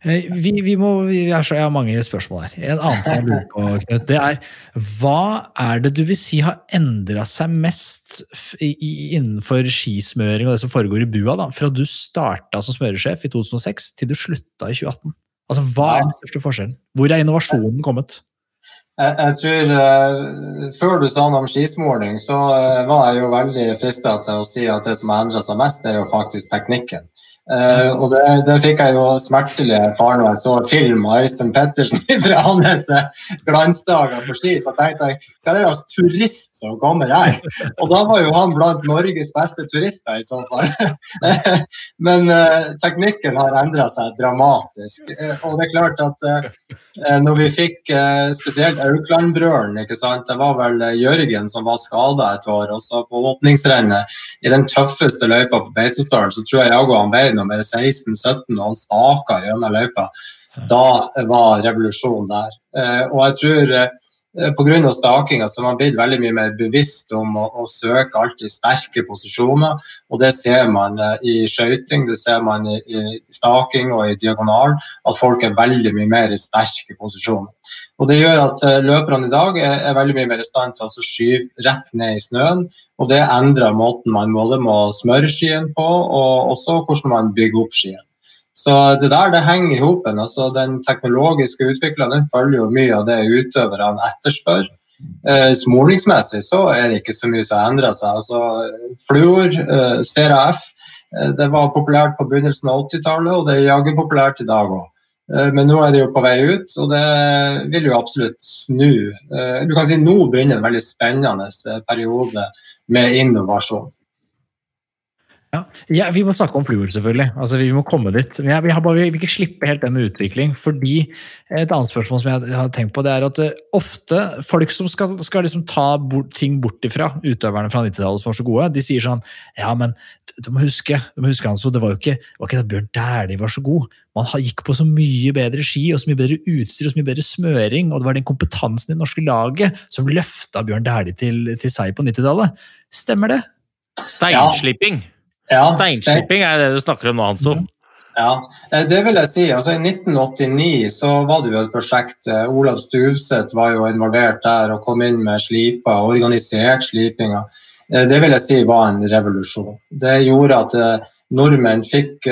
Eh, Vi, vi må, vi er så, jeg har mange spørsmål her. En annen jeg lurer på, Knut, det er hva er det du vil si har endra seg mest innenfor skismøring og det som foregår i bua, da, fra du starta som smøresjef i 2006 til du slutta i 2018? Altså, Hva er den største forskjellen? Hvor er innovasjonen kommet? Jeg, jeg tror uh, Før du sa noe om skismåling, så uh, var jeg jo veldig frista til å si at det som har endra seg mest, er jo faktisk teknikken. Eh, og det, det fikk jeg jo smertelig erfare når jeg så film av Øystein Pettersen fra hans eh, glansdager på ski. Så tenkte jeg hva er det slags turist som kommer her? Og da var jo han blant Norges beste turister i så fall. Men uh, teknikken har endra seg dramatisk. Uh, og det er klart at når vi fikk spesielt Auklandbrølen, ikke sant? det var vel Jørgen som var skada et år. Og så på åpningsrennet i den tøffeste løypa på Beitostølen, så tror jeg jeg han ble nummer 16-17, og han staka gjennom løypa. Da var revolusjonen der. Eh, og jeg tror eh, Pga. stakinga så har man blitt veldig mye mer bevisst om å, å søke alltid sterke posisjoner. og Det ser man eh, i skøyting, det ser man i, i staking og i diagonal. At folk er veldig mye mer i sterke posisjoner. Og Det gjør at eh, løperne i dag er, er veldig mye mer i stand til å skyve rett ned i snøen. og Det endrer måten man både må smøre skien på, og også hvordan man bygger opp skien. Så det der det henger i hopen. Altså, den teknologiske utviklingen følger jo mye av det utøverne etterspør. Eh, Smolingsmessig så er det ikke så mye som har endra seg. Altså, fluor, eh, CRF, eh, det var populært på begynnelsen av 80-tallet, og det er jaggu populært i dag òg. Men nå er det jo på vei ut, og det vil jo absolutt snu. Eh, Du kan si Nå begynner en veldig spennende eh, periode med innovasjon. Ja, ja, Vi må snakke om fluor, selvfølgelig. Altså, vi må komme dit. Men jeg, vi, bare, vi vil ikke slippe helt det med utvikling. fordi Et annet spørsmål som jeg har tenkt på, det er at uh, ofte folk som skal, skal liksom ta bort, ting bort ifra utøverne fra 90-tallet som var så gode, de sier sånn Ja, men du må huske, du må huske Hanso, det var jo ikke, var ikke da Bjørn Dæhlie var så god. Man gikk på så mye bedre ski og så mye bedre utstyr og så mye bedre smøring. Og det var den kompetansen i det norske laget som løfta Bjørn Dæhlie til, til seg på 90-tallet. Stemmer det? Steinslipping. Ja, Steinslipping er det du snakker om nå, Hanso. Ja, eh, det vil jeg si. Altså, I 1989 så var det jo et prosjekt. eh, Olav Stuvseth var jo involvert der og kom inn med slipa, organisert slipinga. Eh, Det vil jeg si var en revolusjon. Det gjorde at nordmenn fikk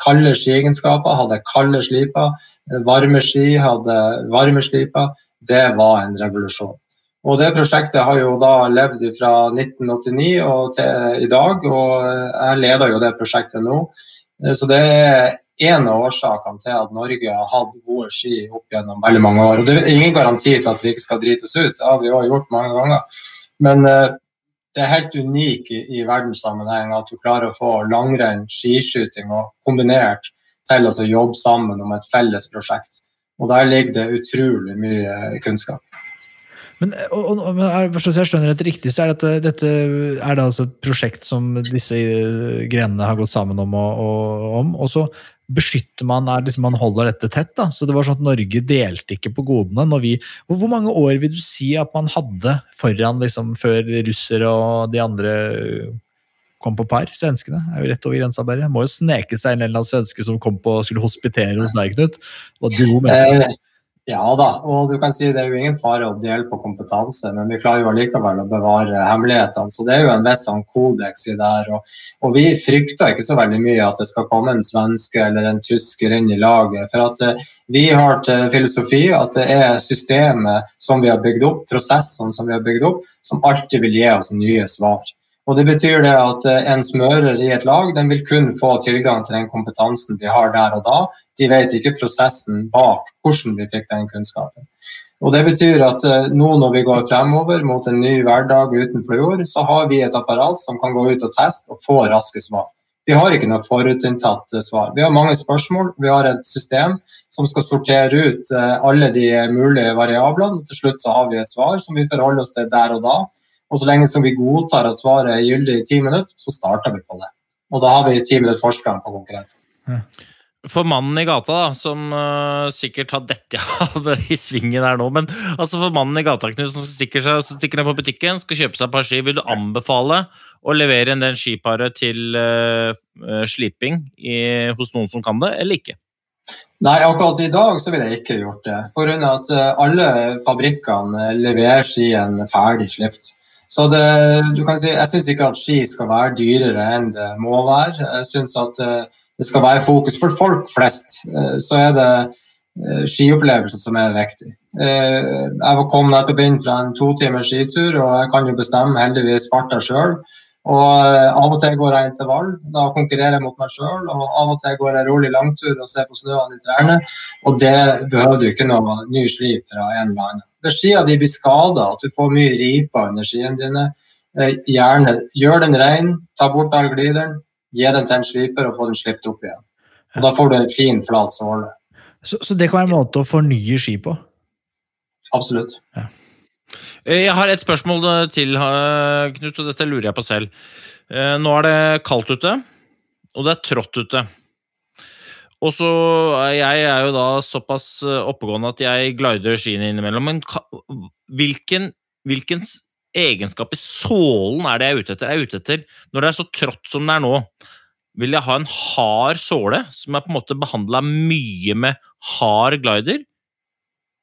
kalde skiegenskaper, hadde kalde sliper. Varme ski hadde varme sliper. Det var en revolusjon. Og Det prosjektet har jo da levd fra 1989 og til i dag, og jeg leder jo det prosjektet nå. Så det er en av årsakene til at Norge har hatt gode ski opp gjennom veldig mange år. Og Det er ingen garanti for at vi ikke skal drite oss ut, det har vi jo gjort mange ganger. Men eh, det er helt unikt i, i verdenssammenheng at du klarer å få langrenn, skiskyting og kombinert til å jobbe sammen om et felles prosjekt. Og der ligger det utrolig mye kunnskap. Men, og, og, hvis jeg skjønner dette riktig, så er dette, dette er det altså et prosjekt som disse eh, grenene har gått sammen om, og, om, og så beskytter man, er liksom, man holder dette tett. da, så det var sånn at Norge delte ikke på godene. når vi, hvor, mange år vil du si at man hadde foran liksom, før russere og de andre kom på par? Svenskene er jo rett over grensa, bare. Må jo sneke seg en eller annen svenske som kom på og skulle hospitere hos deg, Knut. Og dro med Eh, ja da, og du kan si det er jo ingen fare å dele på kompetanse, men vi klarer jo allikevel å bevare hemmelighetene. Så det er jo en viss sånn kodeks i det her. Og, og vi frykter ikke så veldig mye at det skal komme en svenske eller en tysker inn i laget. For at uh, vi har til filosofi at det er systemet som vi har bygd opp, prosessene som vi har bygd opp, som alltid vil gi oss nye svar. Og Det betyr det at eh, en smører i et lag den vil kun få tilgang til den kompetansen vi har der og da. De vet ikke prosessen bak hvordan vi fikk den kunnskapen. Og Det betyr at eh, nå når vi går fremover mot en ny hverdag utenfor jord, så har vi et apparat som kan gå ut og teste og få raske svar. Vi har ikke noe forutinntatt eh, svar. Vi har mange spørsmål. Vi har et system som skal sortere ut alle de mulige variablene. Til slutt så har vi et svar som vi forholder oss til der og da. Og så lenge som vi godtar at svaret er gyldig i ti minutter, så starter vi på det. Og da har vi ti minutter forsprang på konkurrenten. for mannen i gata, da, som uh, sikkert har dette av i svingen her nå, men altså for mannen i gata Knut, som stikker, seg, som stikker ned på butikken, skal kjøpe seg et par ski, vil du anbefale å levere inn den skiparet til uh, sliping i, hos noen som kan det, eller ikke? Nei, akkurat i dag så ville jeg ikke gjort det. For at alle fabrikkene leverer skien ferdig slipt. Så det, du kan si, Jeg syns ikke at ski skal være dyrere enn det må være. Jeg synes at det skal være fokus for folk flest, eh, så er det skiopplevelsen som er viktig. Eh, jeg kom nettopp inn fra en to timers skitur, og jeg kan jo bestemme heldigvis farta sjøl. Og Av og til går jeg intervall, da konkurrerer jeg mot meg sjøl. Og av og til går jeg rolig langtur og ser på snøene i trærne. Og det behøver du ikke noe ny slip fra en eller annen. Hvis skia di blir skada, at du får mye riper under skiene dine, gjerne gjør den rein, ta bort all glideren, gi den til en sliper og få den slipt opp igjen. Og Da får du en fin, flat såle. Så, så, det kan være en måte å fornye ski på? Absolutt. Ja. Eh, jeg har et spørsmål til, eh, Knut, og dette lurer jeg på selv. Eh, nå er det kaldt ute, og det er trått ute. Og så Jeg er jo da såpass oppegående at jeg glider skiene innimellom. Men hvilken, hvilken egenskap i sålen er det jeg er ute etter? Jeg er ute etter, Når det er så trått som det er nå, vil jeg ha en hard såle som er på en måte behandla mye med hard glider?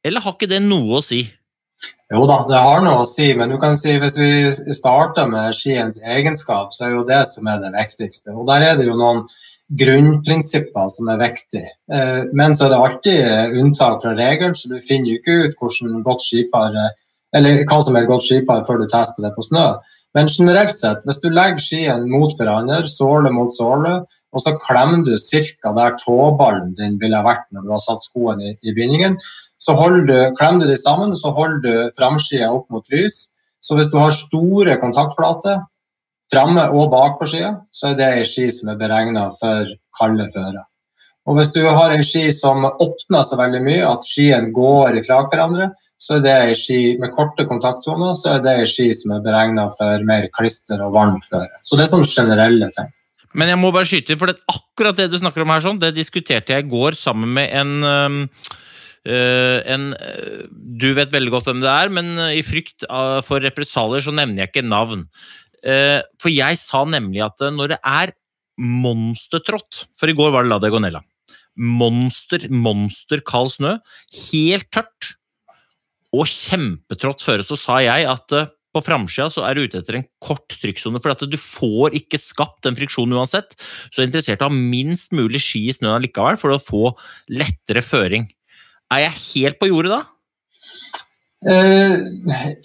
Eller har ikke det noe å si? Jo da, det har noe å si, men du kan si hvis vi starter med skiens egenskap, så er jo det som er det viktigste. Og der er det jo noen grunnprinsipper som er viktige. Eh, men så er det alltid unntak fra regelen, så du finner jo ikke ut godt skipar eller hva som er godt skipar før du tester det på snø. Men generelt sett, hvis du legger skien mot hverandre, såle mot såle, og så klemmer du ca. der tåballen din ville vært når du har satt skoen i, i bindingen, så du, klemmer du dem sammen, så holder du framsida opp mot lys. Så hvis du har store kontaktflater framme og bak på skia, så er det ei ski som er beregna for kalde fører. Og hvis du har en ski som åpner så veldig mye at skien går ifra hverandre, så er det ei ski med korte kontaktsoner så er det ei ski som er beregna for mer klister og varmt føre. Så det er sånne generelle ting. Men jeg må bare skyte for det, akkurat det du snakker om her, sånn, det diskuterte jeg i går sammen med en en, uh, du vet veldig godt hvem det er, men uh, i frykt for represalier så nevner jeg ikke navn. for jeg sa nemlig at når det er monstertrått For i går var det La Degonella. Monster, monster kald snø. Helt tørt og kjempetrått føre, så sa jeg at på framsida så er du ute etter en kort trykksone, for at du får ikke skapt den friksjonen uansett. Så er interessert i å ha minst mulig ski i snøen likevel, for å få lettere føring. Er jeg helt på jordet da? Eh,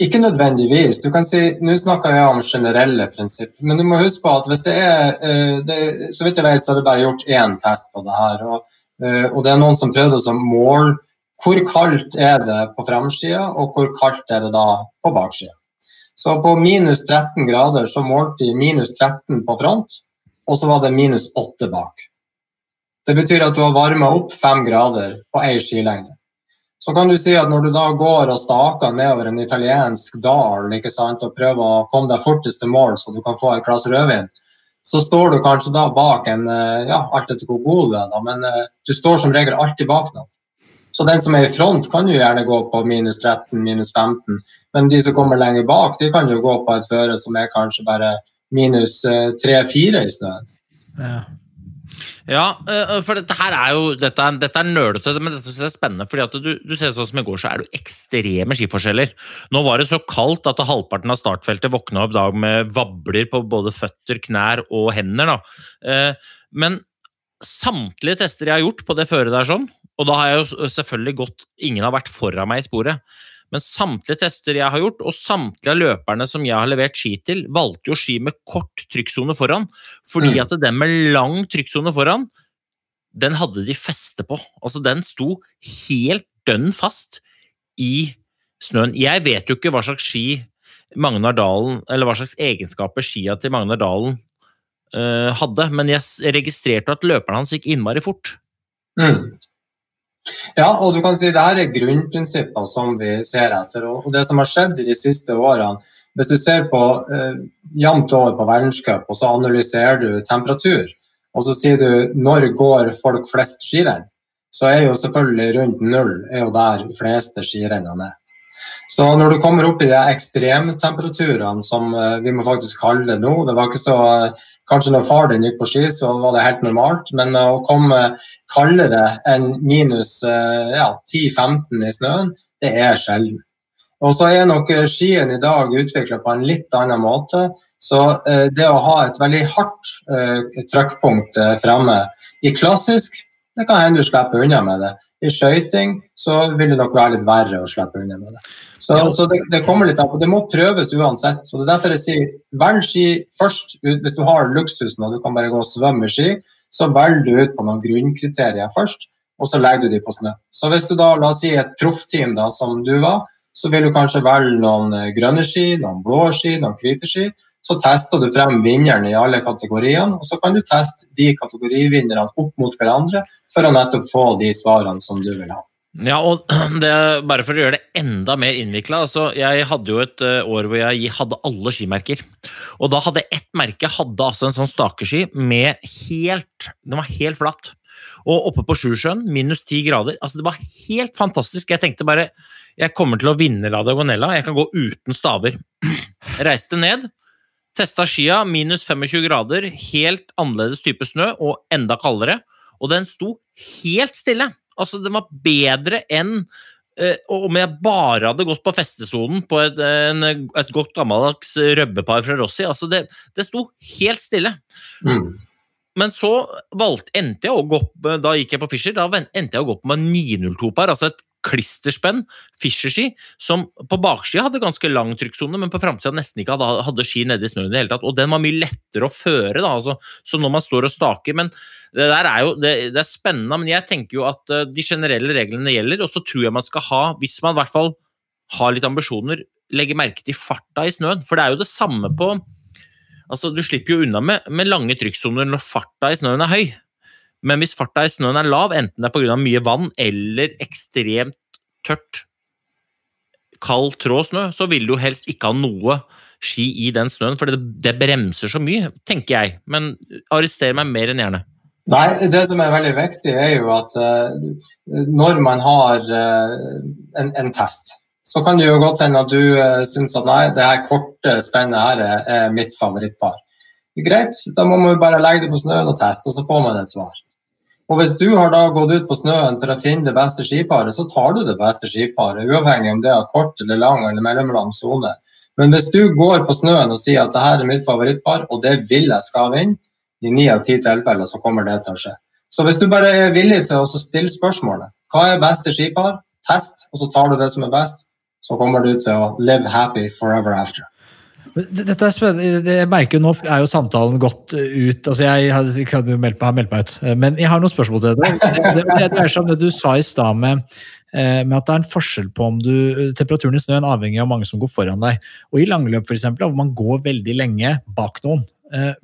ikke nødvendigvis. Du kan si, Nå snakker jeg om generelle prinsipper, men du må huske på at hvis det er eh, det, Så vidt jeg vet, så har det bare gjort én test på det her. Og, eh, og det er noen som prøvde å måle hvor kaldt er det på framsida, og hvor kaldt er det da på baksida. Så på minus 13 grader så målte de minus 13 på front, og så var det minus 8 bak. Det betyr at du har varma opp 5 grader på ei skilengde. Så kan du si at når du da går og staker nedover en italiensk dal sant, og prøver å komme deg fortest til mål så du kan få et glass rødvin, så står du kanskje da bak en eh, ja, alt etter hvor god du er, da, men uh, du står som regel alltid bak noen. Så den som er i front, kan jo gjerne gå på minus 13, minus 15. Men de som kommer lenger bak, de kan jo gå på et føre som er kanskje bare minus 3-4 eh, i snøen. Ja. Ja, eh, for dette her er jo Dette er, dette er nølete, men dette er spennende. fordi at du, du ser sånn som i går, så er det jo ekstreme skiforskjeller. Nå var det så kaldt at halvparten av startfeltet våkna opp dag med vabler på både føtter, knær og hender. Da. Eh, men samtlige tester jeg har gjort på det føret der sånn, og da har jeg jo selvfølgelig gått Ingen har vært foran meg i sporet. Men samtlige tester jeg har gjort, og samtlige av løperne som jeg har levert ski til, valgte jo ski med kort trykksone foran. Fordi mm. at den med lang trykksone foran, den hadde de feste på. Altså, den sto helt dønn fast i snøen. Jeg vet jo ikke hva slags ski Magnar Dalen, eller hva slags egenskaper skia til Magnar Dalen uh, hadde, men jeg registrerte at løperen hans gikk innmari fort. Mm. Ja, og du kan si det her er grunnprinsipper som vi ser etter. Og det som har skjedd de siste årene, hvis du ser på eh, jevnt over på verdenscup og så analyserer du temperatur, og så sier du når går folk flest skirenn, så er jo selvfølgelig rundt null er jo der de fleste skirennene er. Så når du kommer opp i de ekstremtemperaturene som eh, vi må faktisk kalle det nå Det var ikke så Kanskje når far din gikk på ski, så var det helt normalt, men å komme kaldere enn minus eh, ja, 10-15 i snøen, det er sjelden. Og så er nok skien i dag utvikla på en litt annen måte. Så eh, det å ha et veldig hardt eh, trykkpunkt eh, fremme i klassisk, det kan hende du slipper unna med det. I skøyting så vil det nok være litt verre å slippe unna med det. Så, så det, det, kommer litt an på. Det må prøves uansett. og Det er derfor jeg sier velg ski først. Hvis du har luksusen og du kan bare gå og svømme i ski, så velger du ut på noen grunnkriterier først, og så legger du de på snø. Så hvis du da, la oss si et proffteam da, som du var, så vil du kanskje velge noen grønne ski, noen blå ski, noen hvite ski. Så tester du frem vinneren i alle kategoriene, og så kan du teste de kategorivinnerne opp mot hverandre for å nettopp få de svarene som du vil ha. Ja, og det, Bare for å gjøre det enda mer innvikla. Altså, jeg hadde jo et eh, år hvor jeg hadde alle skimerker. Og da hadde ett merke hadde altså en sånn stakeski med helt Den var helt flatt. Og oppe på Sjusjøen, minus ti grader. altså Det var helt fantastisk. Jeg tenkte bare jeg kommer til å vinne La Diagonella. Jeg kan gå uten staver. Jeg reiste ned, Testa skia, minus 25 grader, helt annerledes type snø og enda kaldere. Og den sto helt stille. Altså, den var bedre enn eh, om jeg bare hadde gått på festesonen på et, en, et godt gammeldags røbbepar fra Rossi. Altså, det, det sto helt stille. Mm. Men så valgte, endte jeg å gå opp, da gikk jeg på Fischer, da endte jeg å gå opp med 902-par, altså et klisterspenn, Fischer-ski, som på baksida hadde ganske lang trykksone, men på framsida nesten ikke hadde, hadde, ski nedi snøen i det hele tatt. Og den var mye lettere å føre, da, altså, så når man står og staker. Men det der er jo det, det, er spennende, men jeg tenker jo at uh, de generelle reglene gjelder, og så tror jeg man skal ha, hvis man i hvert fall har litt ambisjoner, legge merke til farta i snøen. For det er jo det samme på Altså, du slipper jo unna med, med lange trykksoner når farta i snøen er høy. Men hvis farta i snøen er lav, enten det er pga. mye vann eller ekstremt tørt, kald tråd snø, så vil du helst ikke ha noe ski i den snøen, for det, det bremser så mye, tenker jeg. Men arrester meg mer enn gjerne. Nei, det som er veldig viktig, er jo at uh, når man har uh, en, en, test, så kan det jo godt hende at du uh, syns at nei, det her korte spennet her er, er mitt favorittpar. Greit, da må man jo bare legge det på snøen og teste, og så får man et svar. Og Hvis du har da gått ut på snøen for å finne det beste skiparet, så tar du det beste skiparet, uavhengig om det er kort eller lang eller mellomlang sone. Men hvis du går på snøen og sier at dette er mitt favorittpar, og det vil jeg skal vinne, i ni av ti tilfeller så kommer det til å skje. Så hvis du bare er villig til å stille spørsmålet hva er beste skipar, test, og så tar du det som er best, så kommer du til å live happy forever after. Dette er spennende. Jeg merker jo Nå er jo samtalen gått ut. altså Jeg meldt meg, har meldt meg ut. Men jeg har noen spørsmål til deg. Det, det dreier seg om det du sa i stad med, eh, med, at det er en forskjell på om du Temperaturen i snøen avhenger av mange som går foran deg. Og i langløp, f.eks., hvor man går veldig lenge bak noen. Eh,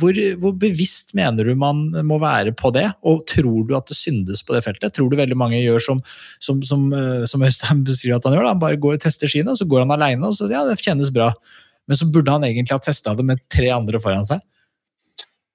hvor, hvor, bevisst mener du man må være på det? Og tror du at det syndes på det feltet? Tror du veldig mange gjør som, som, som, eh, som Øystein beskriver at han gjør? Da? Han bare går og tester skiene, og så går han aleine, og så ja, det kjennes bra. Men så burde han egentlig ha testa det med tre andre foran seg.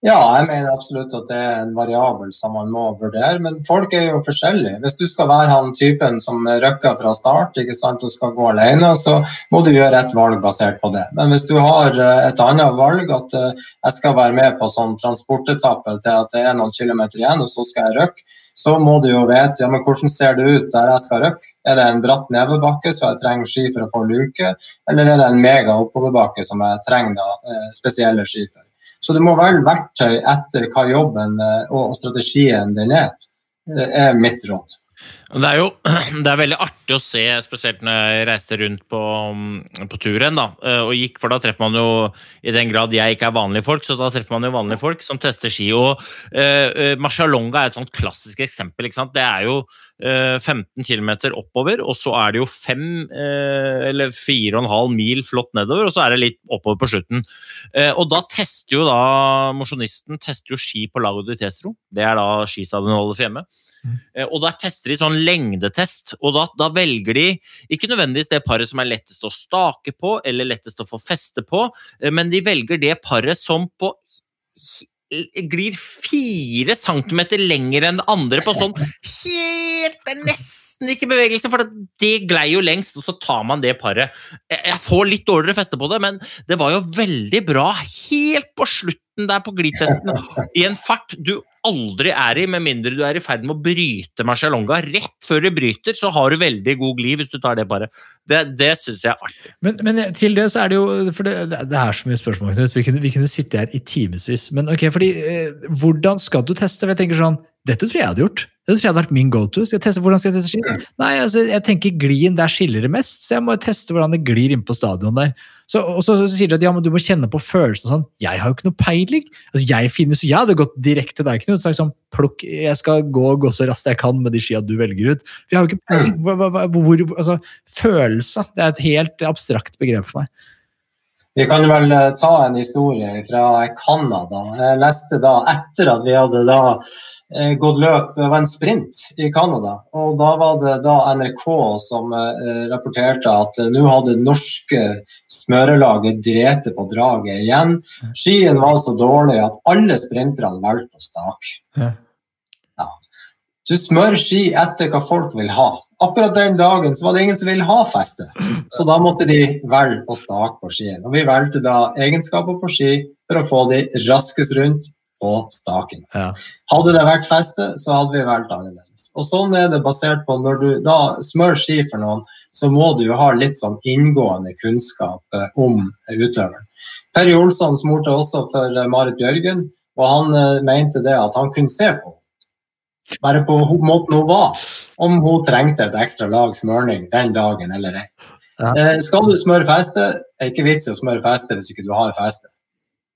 Ja, jeg mener absolutt at det er en variabel som man må vurdere. Men folk er jo forskjellige. Hvis du skal være han typen som røkker fra start ikke sant, og skal gå alene, så må du gjøre et valg basert på det. Men hvis du har eh, et annet valg, at eh, jeg skal være med på sånn transportetappe til at det er noen kilometer igjen, og så skal jeg røkke, så må du jo vite ja, men hvordan ser det ut der jeg skal røkke. Er det en bratt nedoverbakke så jeg trenger ski for å få luke, eller er det en mega oppoverbakke som jeg trenger da, eh, spesielle ski for? Så du må velge verktøy etter hva jobben eh, og strategien din er, eh, er mitt råd. Det er jo det er veldig artig å se, spesielt når jeg reiste rundt på, på turen. da, og gikk, For da treffer man jo, i den grad jeg ikke er vanlige folk, så da treffer man jo vanlige folk som tester ski. og uh, Marcialonga er et sånt klassisk eksempel. ikke sant, Det er jo 15 eh, km oppover, og så er det jo fem uh, eller fire og en halv mil flott nedover, og så er det litt oppover på slutten. Uh, og da tester jo da mosjonisten tester jo ski på Lago di Testro. Det er da skistadionet holder for hjemme. Mm. Og der tester de sånn lengdetest, og da, da, velger de ikke nødvendigvis det paret som er lettest å stake på, eller lettest å få feste på, men de velger det paret som på glir fire centimeter lenger enn det andre på sånn helt Det er nesten ikke bevegelse, for det glei jo lengst, og så tar man det paret. Jeg får litt dårligere feste på det, men det var jo veldig bra helt på slutten der på glidtesten, i en fart du aldri er i, med mindre du er i ferd med å bryte Marcialonga. Rett før du bryter, så har du veldig god glid hvis du tar det paret. Det, det syns jeg er artig. Men, men til det så er det jo For det, det er så mye spørsmål, Knut. Vi vi kunne sitte her i timevis. Men ok, fordi eh, hvordan skal du teste? Jeg tenker sånn Dette tror jeg jeg hadde gjort. Det tror jeg hadde vært min go to. Skal jeg teste, hvordan skal jeg teste ski? Nei, altså, jeg tenker glien der skiller det mest, så jeg må teste hvordan det glir inn på stadion der. Så, og så, så sier de at ja, men du må kjenne på følelsen sånn. Jeg har jo ikke noe peiling. Altså, jeg finnes, jeg hadde gått direkte til deg, Knut, sagt sånn plukk, Jeg skal gå, gå så raskt jeg kan med de skia du velger ut. For jeg har jo ikke peiling. Hvor, hva, hva, hvor, altså, følelse det er et helt abstrakt begrep for meg. Vi kan vel eh, ta en historie fra Canada. Jeg leste da etter at vi hadde da eh, gått løp, det var en sprint i Canada. Og da var det da NRK som eh, rapporterte at eh, nå hadde norske smørelaget drete på draget igjen. Skien var så dårlig at alle sprinterne valgte å stake. Ja. Du smører ski etter hva folk vil ha. Akkurat den dagen så var det ingen som ville ha feste, så da måtte de velge å stake på skien. Og vi valgte da egenskaper på ski for å få de raskest rundt på staking. Ja. Hadde det vært feste, så hadde vi valgt annerledes. Og sånn er det basert på når du da smører ski for noen, så må du jo ha litt sånn inngående kunnskap eh, om utøveren. Per Jolsson smurte også for eh, Marit Bjørgen, og han eh, mente det at han kunne se på. Bare på måten hun var, om hun trengte et ekstra lag smørning den dagen eller ei. Ja. Eh, skal du smøre feste, er ikke vits i å smøre feste hvis ikke du har feste.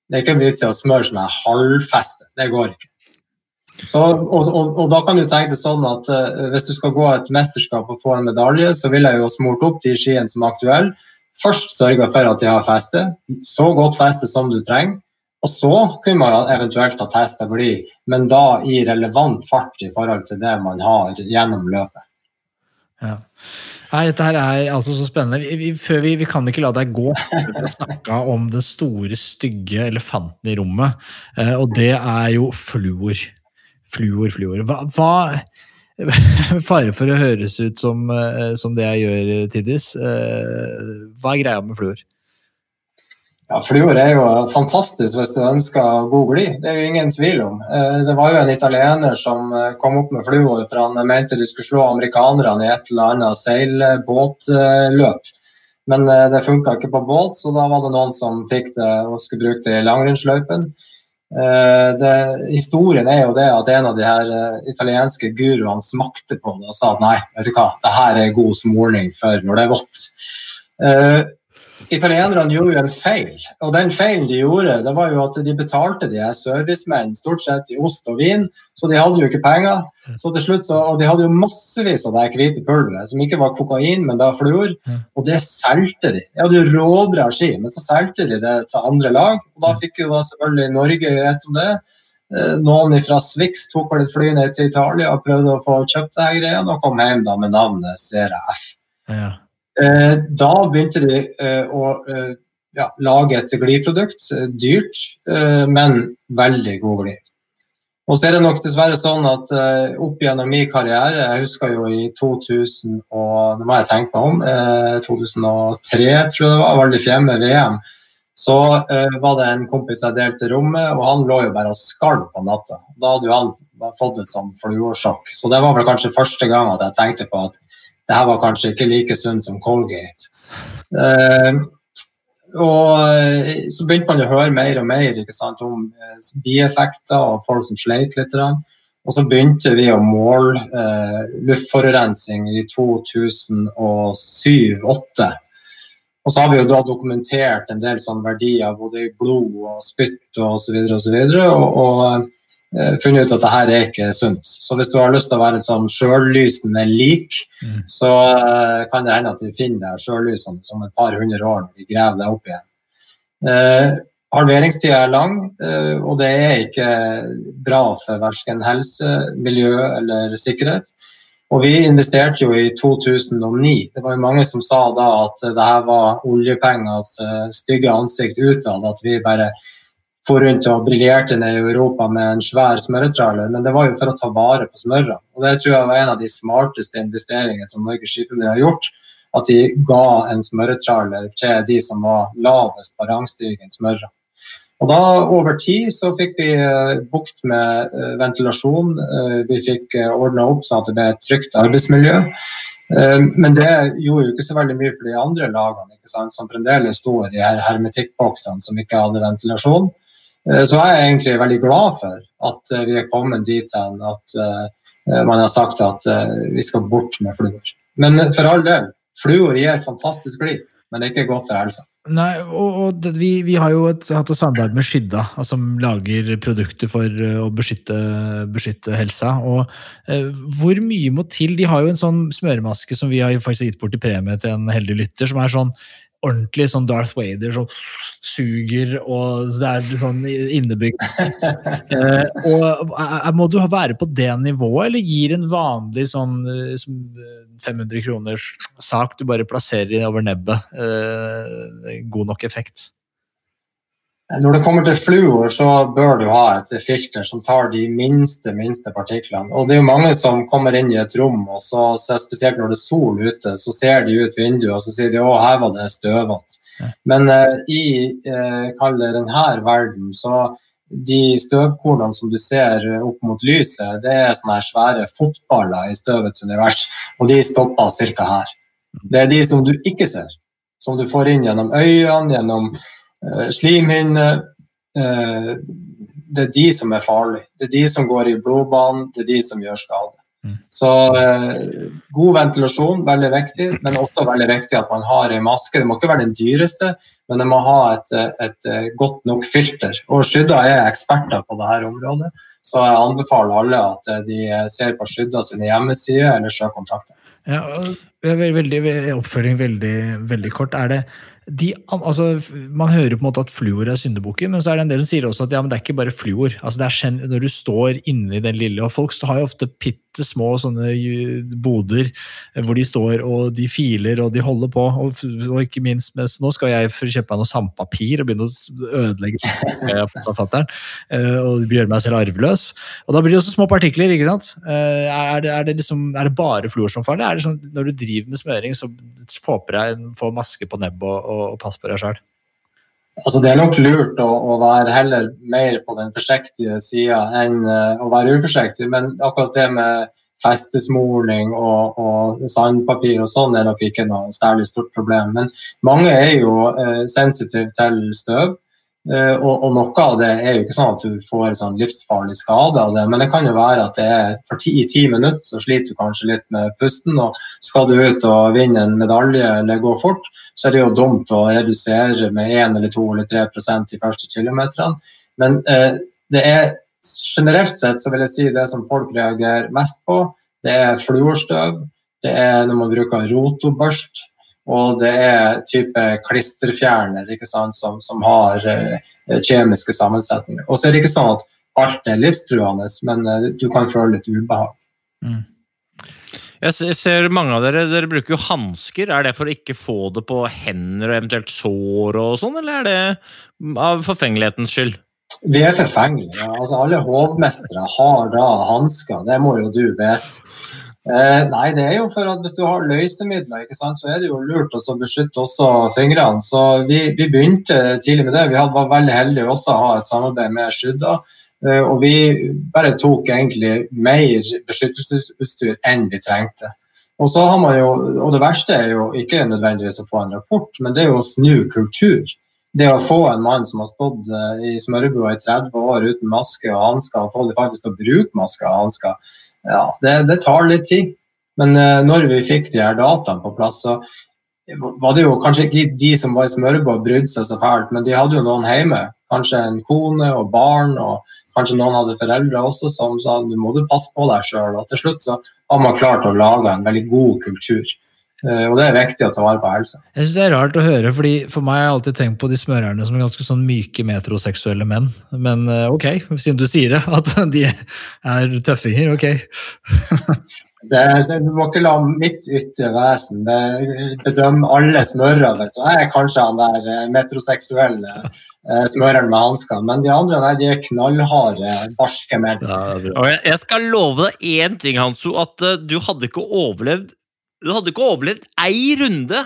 Det er ikke vits i å smøre som her halvfeste. Det går ikke. Så, og, og, og da kan du tenke det sånn at uh, hvis du skal gå et mesterskap og få en medalje, så vil jeg jo smurt opp de skiene som er aktuelle. Først sørge for at de har feste, så godt feste som du trenger. Og så kunne man eventuelt ha testa bly, men da i relevant fart i forhold til det man har gjennom løpet. Ja. Nei, dette her er altså så spennende. Vi, vi, vi, vi kan ikke la deg gå før snakke om den store, stygge elefanten i rommet, eh, og det er jo fluor. Fluor, fluor. Hva, hva Fare for å høres ut som, eh, som det jeg gjør, Tiddis. Eh, Hva er greia med fluor? Ja, Fluor er jo fantastisk hvis du ønsker god glid. Det er jo ingen tvil om. Eh, Det var jo en italiener som eh, kom opp med fluor, for han mente de skulle slå amerikanerne i et eller annet seilbåtløp. Men eh, det funka ikke på båt, så da var det noen som fikk det og skulle bruke det i langrennsløypen. Historien er jo det at en av de her italienske guruene smakte på det og sa at nei, vet du hva, det her er god smorning for når det er vått. Italienerne gjorde jo en feil, og den feilen de gjorde, det var jo at de betalte de her servicemenn stort sett i ost og vin, så de hadde jo ikke penger. Så til slutt så, Og de hadde jo massevis av det hvite pulveret, som ikke var kokain, men da fluor, og det solgte de. De hadde jo råbra ski, men så solgte de det til andre lag, og da fikk jo da selvfølgelig Norge rett om det. Eh, Noen fra Swix tok vel et fly ned til Italia og prøvde å få kjøpt det her greiene, og kom hjem da med navnet CRF. Ja. Eh, Da begynte de eh, å eh, ja, lage et glidprodukt. eh, Dyrt, men veldig god glid. Og så er det nok dessverre sånn at eh, opp gjennom min karriere, jeg husker jo i 2000 og, nå må jeg tenke meg om, eh, 2003 tror jeg det var, Veldig fjemme VM, så eh, var det en kompis jeg delte rommet, og han lå jo bare og skalv på natta. Da hadde jo han fått et som fluorsjokk. Så det var vel kanskje første gang at jeg tenkte på at det her var kanskje ikke like sunt som Colgate. Eh, og eh, så begynte man å høre mer og mer sant, om eh, bieffekter og folk som sleit litt. Og så begynte vi å måle eh, luftforurensning i 2007-2008. Og så har vi jo da dokumentert en del sånne verdier både i blod og spytt og så videre og så videre, og, og funnet ut at det her er ikke sunt. Så hvis du har lyst til å være et sånn sjøllysende lik, Mm. så eh, kan det hende at du finner deg sjøllysende som et par hundre år når de graver deg opp igjen. Eh, Halveringstida er lang, eh, og det er ikke bra for verken helse, miljø eller sikkerhet. Og vi investerte jo i 2009. Det var jo mange som sa da at det her var oljepengers eh, stygge ansikt utad. At vi bare for rundt og briljerte ned i Europa med en svær smøretraller, men det var jo for å ta vare på smøra. Og det tror jeg var en av de smarteste investeringene som Norges Skiforbund har gjort. At de ga en smøretraller til de som var lavest på rangstigen smøra. Og da Over tid så fikk vi uh, bukt med uh, ventilasjon. Uh, vi fikk ordna opp sånn at det ble et trygt arbeidsmiljø. Men det gjorde jo ikke så veldig mye for de andre lagene, som fremdeles sto i de her hermetikkboksene som ikke hadde ventilasjon. Eh, så jeg er egentlig veldig glad for at eh, vi er kommet dit hen at eh, man har sagt at vi skal bort med fluor. Men for all del, fluor gir fantastisk glid, men det er ikke godt for helsa. Nei, og, og vi, vi, har jo et, hatt et samarbeid med Skydda, som lager produkter for å beskytte, beskytte helsa. og eh, Hvor mye må til? De har jo en sånn smøremaske som vi har faktisk gitt bort i premie til en heldig lytter, som er sånn ordentlig sånn Darth Vader som suger, og det er sånn innebygd. eh, og Må du være på det nivået, eller gir en vanlig sånn 500 kroners sak du bare plasserer over nebbet, eh, god nok effekt? Når det kommer til fluor, så bør du ha et filter som tar de minste minste partiklene. Og det er jo mange som kommer inn i et rom, og så, spesielt når det er sol ute, så ser de ut vinduet og så sier de, å, her var det støvete. Men uh, i uh, denne verden, så de støvkornene som du ser opp mot lyset, det er sånne svære fotballer i støvets univers, og de stopper ca. her. Det er de som du ikke ser, som du får inn gjennom øynene, gjennom Eh, slimhinne eh, Det er de som er farlige. Det er de som går i blodbanen, det er de som gjør skade. Mm. Så eh, god ventilasjon, veldig viktig, men også veldig viktig at man har en maske. Det må ikke være den dyreste, men det må ha et, et godt nok filter. Og Skydda er eksperter på dette området, så jeg anbefaler alle at de ser på Skydda sine hjemmesider eller søker kontakt. Ja, veldig, oppfølging veldig, veldig kort. Er det de, altså, man hører på en måte at fluor er syndebukken, men så er det en del som sier også at ja, men det er ikke bare fluor. Altså, det er Når du står inni den lille og Folk har jo ofte pitt bitte små sånne boder eh, hvor de står og de filer og de holder på. Og, og ikke minst mens nå skal jeg kjøpe meg noe sandpapir og begynne å ødelegge forfatteren. Eh, og gjøre meg selv arveløs. Og da blir det også små partikler. ikke sant? Eh, er det, er det, liksom, er det bare fluor som farlig? Sånn, når du driver med smøring, så få på deg få maske på nebbet og, og, og pass på deg sjøl? Altså, det er nok lurt å, å, være heller mer på den forsiktige sida enn uh, å være uforsiktig, men akkurat det med festesmorning og, og, sandpapir og sånn er nok ikke noe særlig stort problem. Men mange er jo uh, sensitive til støv. Uh, og, og, noe av det er jo ikke sånn at du får sånn livsfarlig skade av det, men det kan jo være at det er for ti, i ti minutter så sliter du kanskje litt med pusten, og skal du ut og vinne en medalje eller gå fort, så er det jo dumt å redusere med 1 eller 2 eller 3% de første kilometerne. Men eh, det er generelt sett så vil jeg si det som folk reagerer mest på, det er fluorstøv, det er når man bruker rotobørst, og det er type klisterfjerner som, som, har uh, kjemiske sammensetninger. Og så er det ikke sånn at alt er livstruende, men uh, du kan føle litt ubehag. Mm. Jeg ser mange av dere dere bruker jo hansker. Er det for å ikke få det på hender og eventuelt sår og sånn, eller er det av forfengelighetens skyld? Vi er forfengelige. Altså, alle hovmestere har da hansker, det må jo du vite. Eh, nei, det er jo for at hvis du har løsemidler, ikke sant, så er det jo lurt å beskytte også fingrene. Så vi, vi, begynte tidlig med det. Vi var veldig heldige også å ha et samarbeid med Skydda. Eh, og vi bare tok egentlig mer beskyttelsesutstyr enn vi trengte. Og, så har man jo, og det verste er jo ikke nødvendigvis å få en rapport, men det er jo å snu kultur. Det å få en mann som har stått eh, i smørebua i 30 år uten maske og hansker, og få dem faktisk til å bruke maske og hansker, ja, det, det, tar litt tid. Men uh, når vi fikk de her dataene på plass, så var det jo kanskje ikke de som var i smørbrød brydde seg så fælt, men de hadde jo noen hjemme. Kanskje en kone og barn, og kanskje noen hadde foreldre også som sa du må du passe på deg sjøl. Og til slutt så har man klart å lage en veldig god kultur. Uh, og det er viktig å ta vare på helsa. Jeg synes Det er rart å høre, fordi for meg har jeg alltid tenkt på de smørerne som er ganske sånn myke metroseksuelle menn. Men uh, ok, siden du sier det, at de er tøffinger, ok. Det, det, du må ikke la mitt ytre vesen bedømme alle smørere. Jeg er kanskje han der eh, metroseksuelle eh, smøreren med hansker, men de andre nei, de er knallharde, barske menn. Ja, jeg, skal love deg én ting, Hanso, at eh, du hadde ikke overlevd Du hadde ikke overlevd ei runde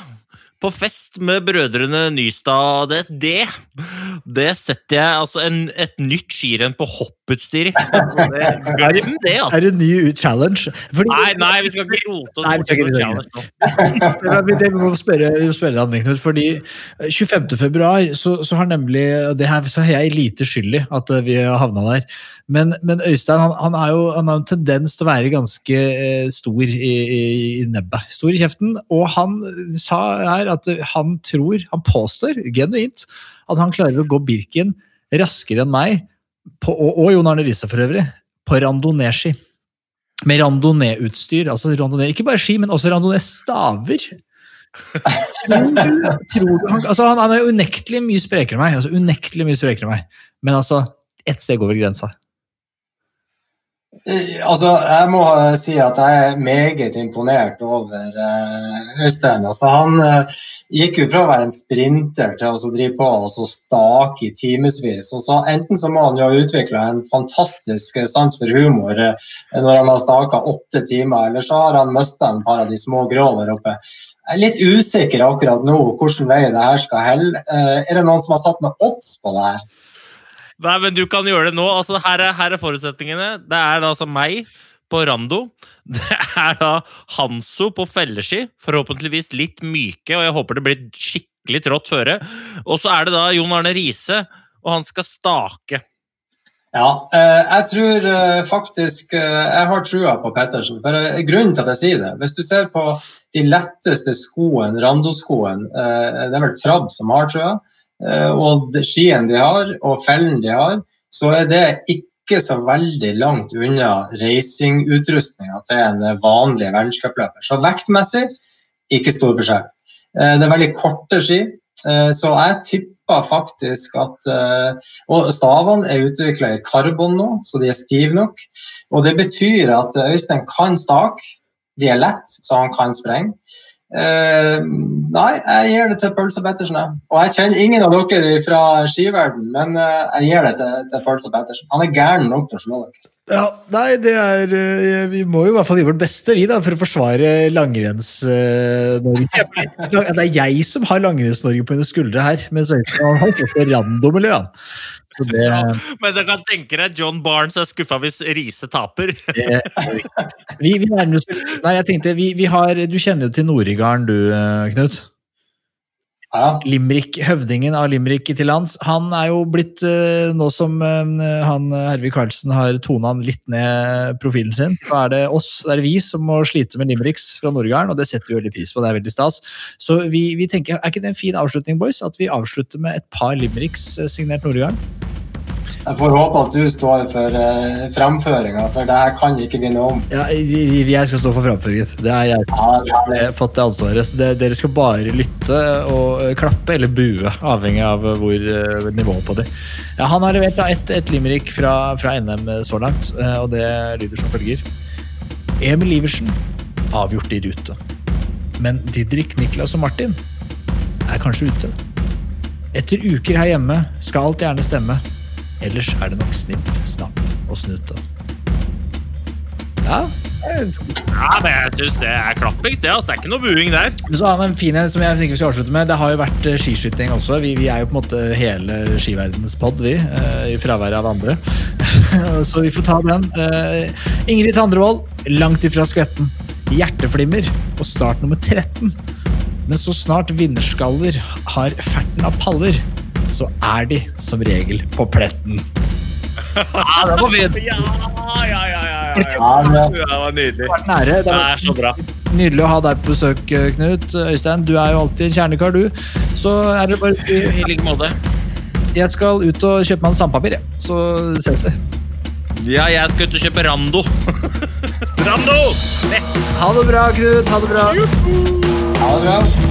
på fest med brødrene Nystad. Det, det, det setter jeg altså en, et nytt skirenn på hopputstyr i. Altså, Glem det, altså. Er det en ny challenge? Fordi, Nei, nei, vi skal ikke rote oss bort i challenge nå. Vi må spørre, vi må spørre deg, Knut, fordi 25. februar så, så har nemlig det her, så har jeg lite skyld i at eh, vi har havna der. Men, men Øystein han, han, er jo, han har en tendens til å være ganske eh, stor i, i, i nebbet. Stor i kjeften. Og han sa her at han tror, han påstår genuint, at han klarer å gå Birken raskere enn meg, på, og, og Jon Arne Riise for øvrig, på randonee-ski. Med randonee-utstyr. altså randonee, Ikke bare ski, men også randonee-staver. Tror han, altså han, han er unektelig mye sprekere enn meg. altså unektelig mye sprekere enn meg. Men altså, ett steg over grensa. Eh, Altså, jeg må eh, si at jeg er meget imponert over eh, Øystein. Altså, han gikk jo fra å være en sprinter til å drive på og stake i timevis. Enten så må han jo ha utvikla en fantastisk sans for humor når han har staka åtte timer, eller så har han mista en par av de små grå der oppe. Jeg er litt usikker akkurat nå hvilken vei det her skal helle. Er det noen som har satt noen odds på det her? Nei, men du kan gjøre det nå. Altså, her, er, her er forutsetningene. Det er da altså meg på rando. Det er da Hanso på felleski, forhåpentligvis litt myke, og jeg håper det blir skikkelig trått føre. Og så er det da Jon Arne Riise, og han skal stake. Ja, eh, jeg tror eh, faktisk eh, Jeg har trua på Pettersen. For Grunnen til at jeg sier det Hvis du ser på de letteste skoene, randoskoene, det er vel Trabb som har, eh, og skien de har, og fellen de har, så er det ikke så veldig langt unna racingutrustninga til en vanlig verdenscupløper. Så vektmessig ikke stor forskjell. Eh, Det er veldig korte ski, eh, så jeg tipper faktisk at eh, Og stavene er utvikla i karbon nå, så de er stive nok. Og det betyr at Øystein kan stake. De er lett, så han kan sprenge. Eh, nei, jeg gir det til Pølse Pettersen. jeg. Og jeg kjenner ingen av dere fra skiverden, men uh, jeg gir det til, til Pølse Pettersen. Han er gæren nok til å slå dere. Ja, nei, det er eh, Vi må jo i hvert fall gjøre vårt beste vi da, for å forsvare langrenns-Norge. det er jeg som har Langrenns-Norge på mine skuldre her, mens Øystein har fått det eller han. Det, Men du kan tenke deg John Barnes er skuffa hvis Riise taper. det vi, vi nærmer oss Nei, jeg tenkte, vi, vi har Du kjenner jo til Norigarden, du, eh, Knut? Ja. Limerick, høvdingen av Limerick til lands, han er jo blitt, eh, nå som eh, han eh, Hervig Karlsen har tona litt ned profilen sin, så er det oss, det er vi som må slite med Limericks fra Nordgarden, og det setter vi veldig pris på, det er veldig stas. Så vi, vi tenker, er ikke det en fin avslutning, boys, at vi avslutter med et par Limericks signert Nordgarden? Jeg får håpe at du står for uh, framføringa, for det her kan ikke vi noe om. Ja, jeg skal stå for framføringen. Det er jeg som Ja, har fått det ansvaret. Så det, dere skal bare lytte og eh, klappe eller bue, avhengig av eh, hvor uh, nivået på det. Ja, han har levert da et, et limerick fra, fra NM så langt, eh, og det lyder som følger. Emil Iversen avgjort i rute. Men Didrik, Niklas og Martin er kanskje ute. Etter uker her hjemme skal alt gjerne stemme. Ellers er det nok snipp, snapp og snute. Ja, Ja, men jeg syns det er klappings, det. altså. Det er ikke noe buing der. Men så har en fin en som jeg tenker vi skal avslutte med. Det har jo vært eh, skiskyting også. Vi, vi er jo på en måte hele skiverdens pod, vi. eh, I fraværet av andre. så vi får ta den. Eh, Ingrid Tandrevold, langt ifra skvetten. Hjerteflimmer og start nummer 13. Men så snart vinnerskaller har ferten av paller, så er de som regel på pletten. Ja, det var fint. Ja, ja, ja, ja, ja, Det var nydelig. Det var. Det Det er så bra. Nydelig å ha deg på besøk, Knut. Øystein, du er jo alltid en kjernekar, du. Så er det bare I like måte. Jeg skal ut og kjøpe meg en sandpapir, jeg. så ses vi. Ja, jeg skal ut og kjøpe Rando. Rando! Lett. Ha det bra, Knut. Ha det bra. Ha det bra.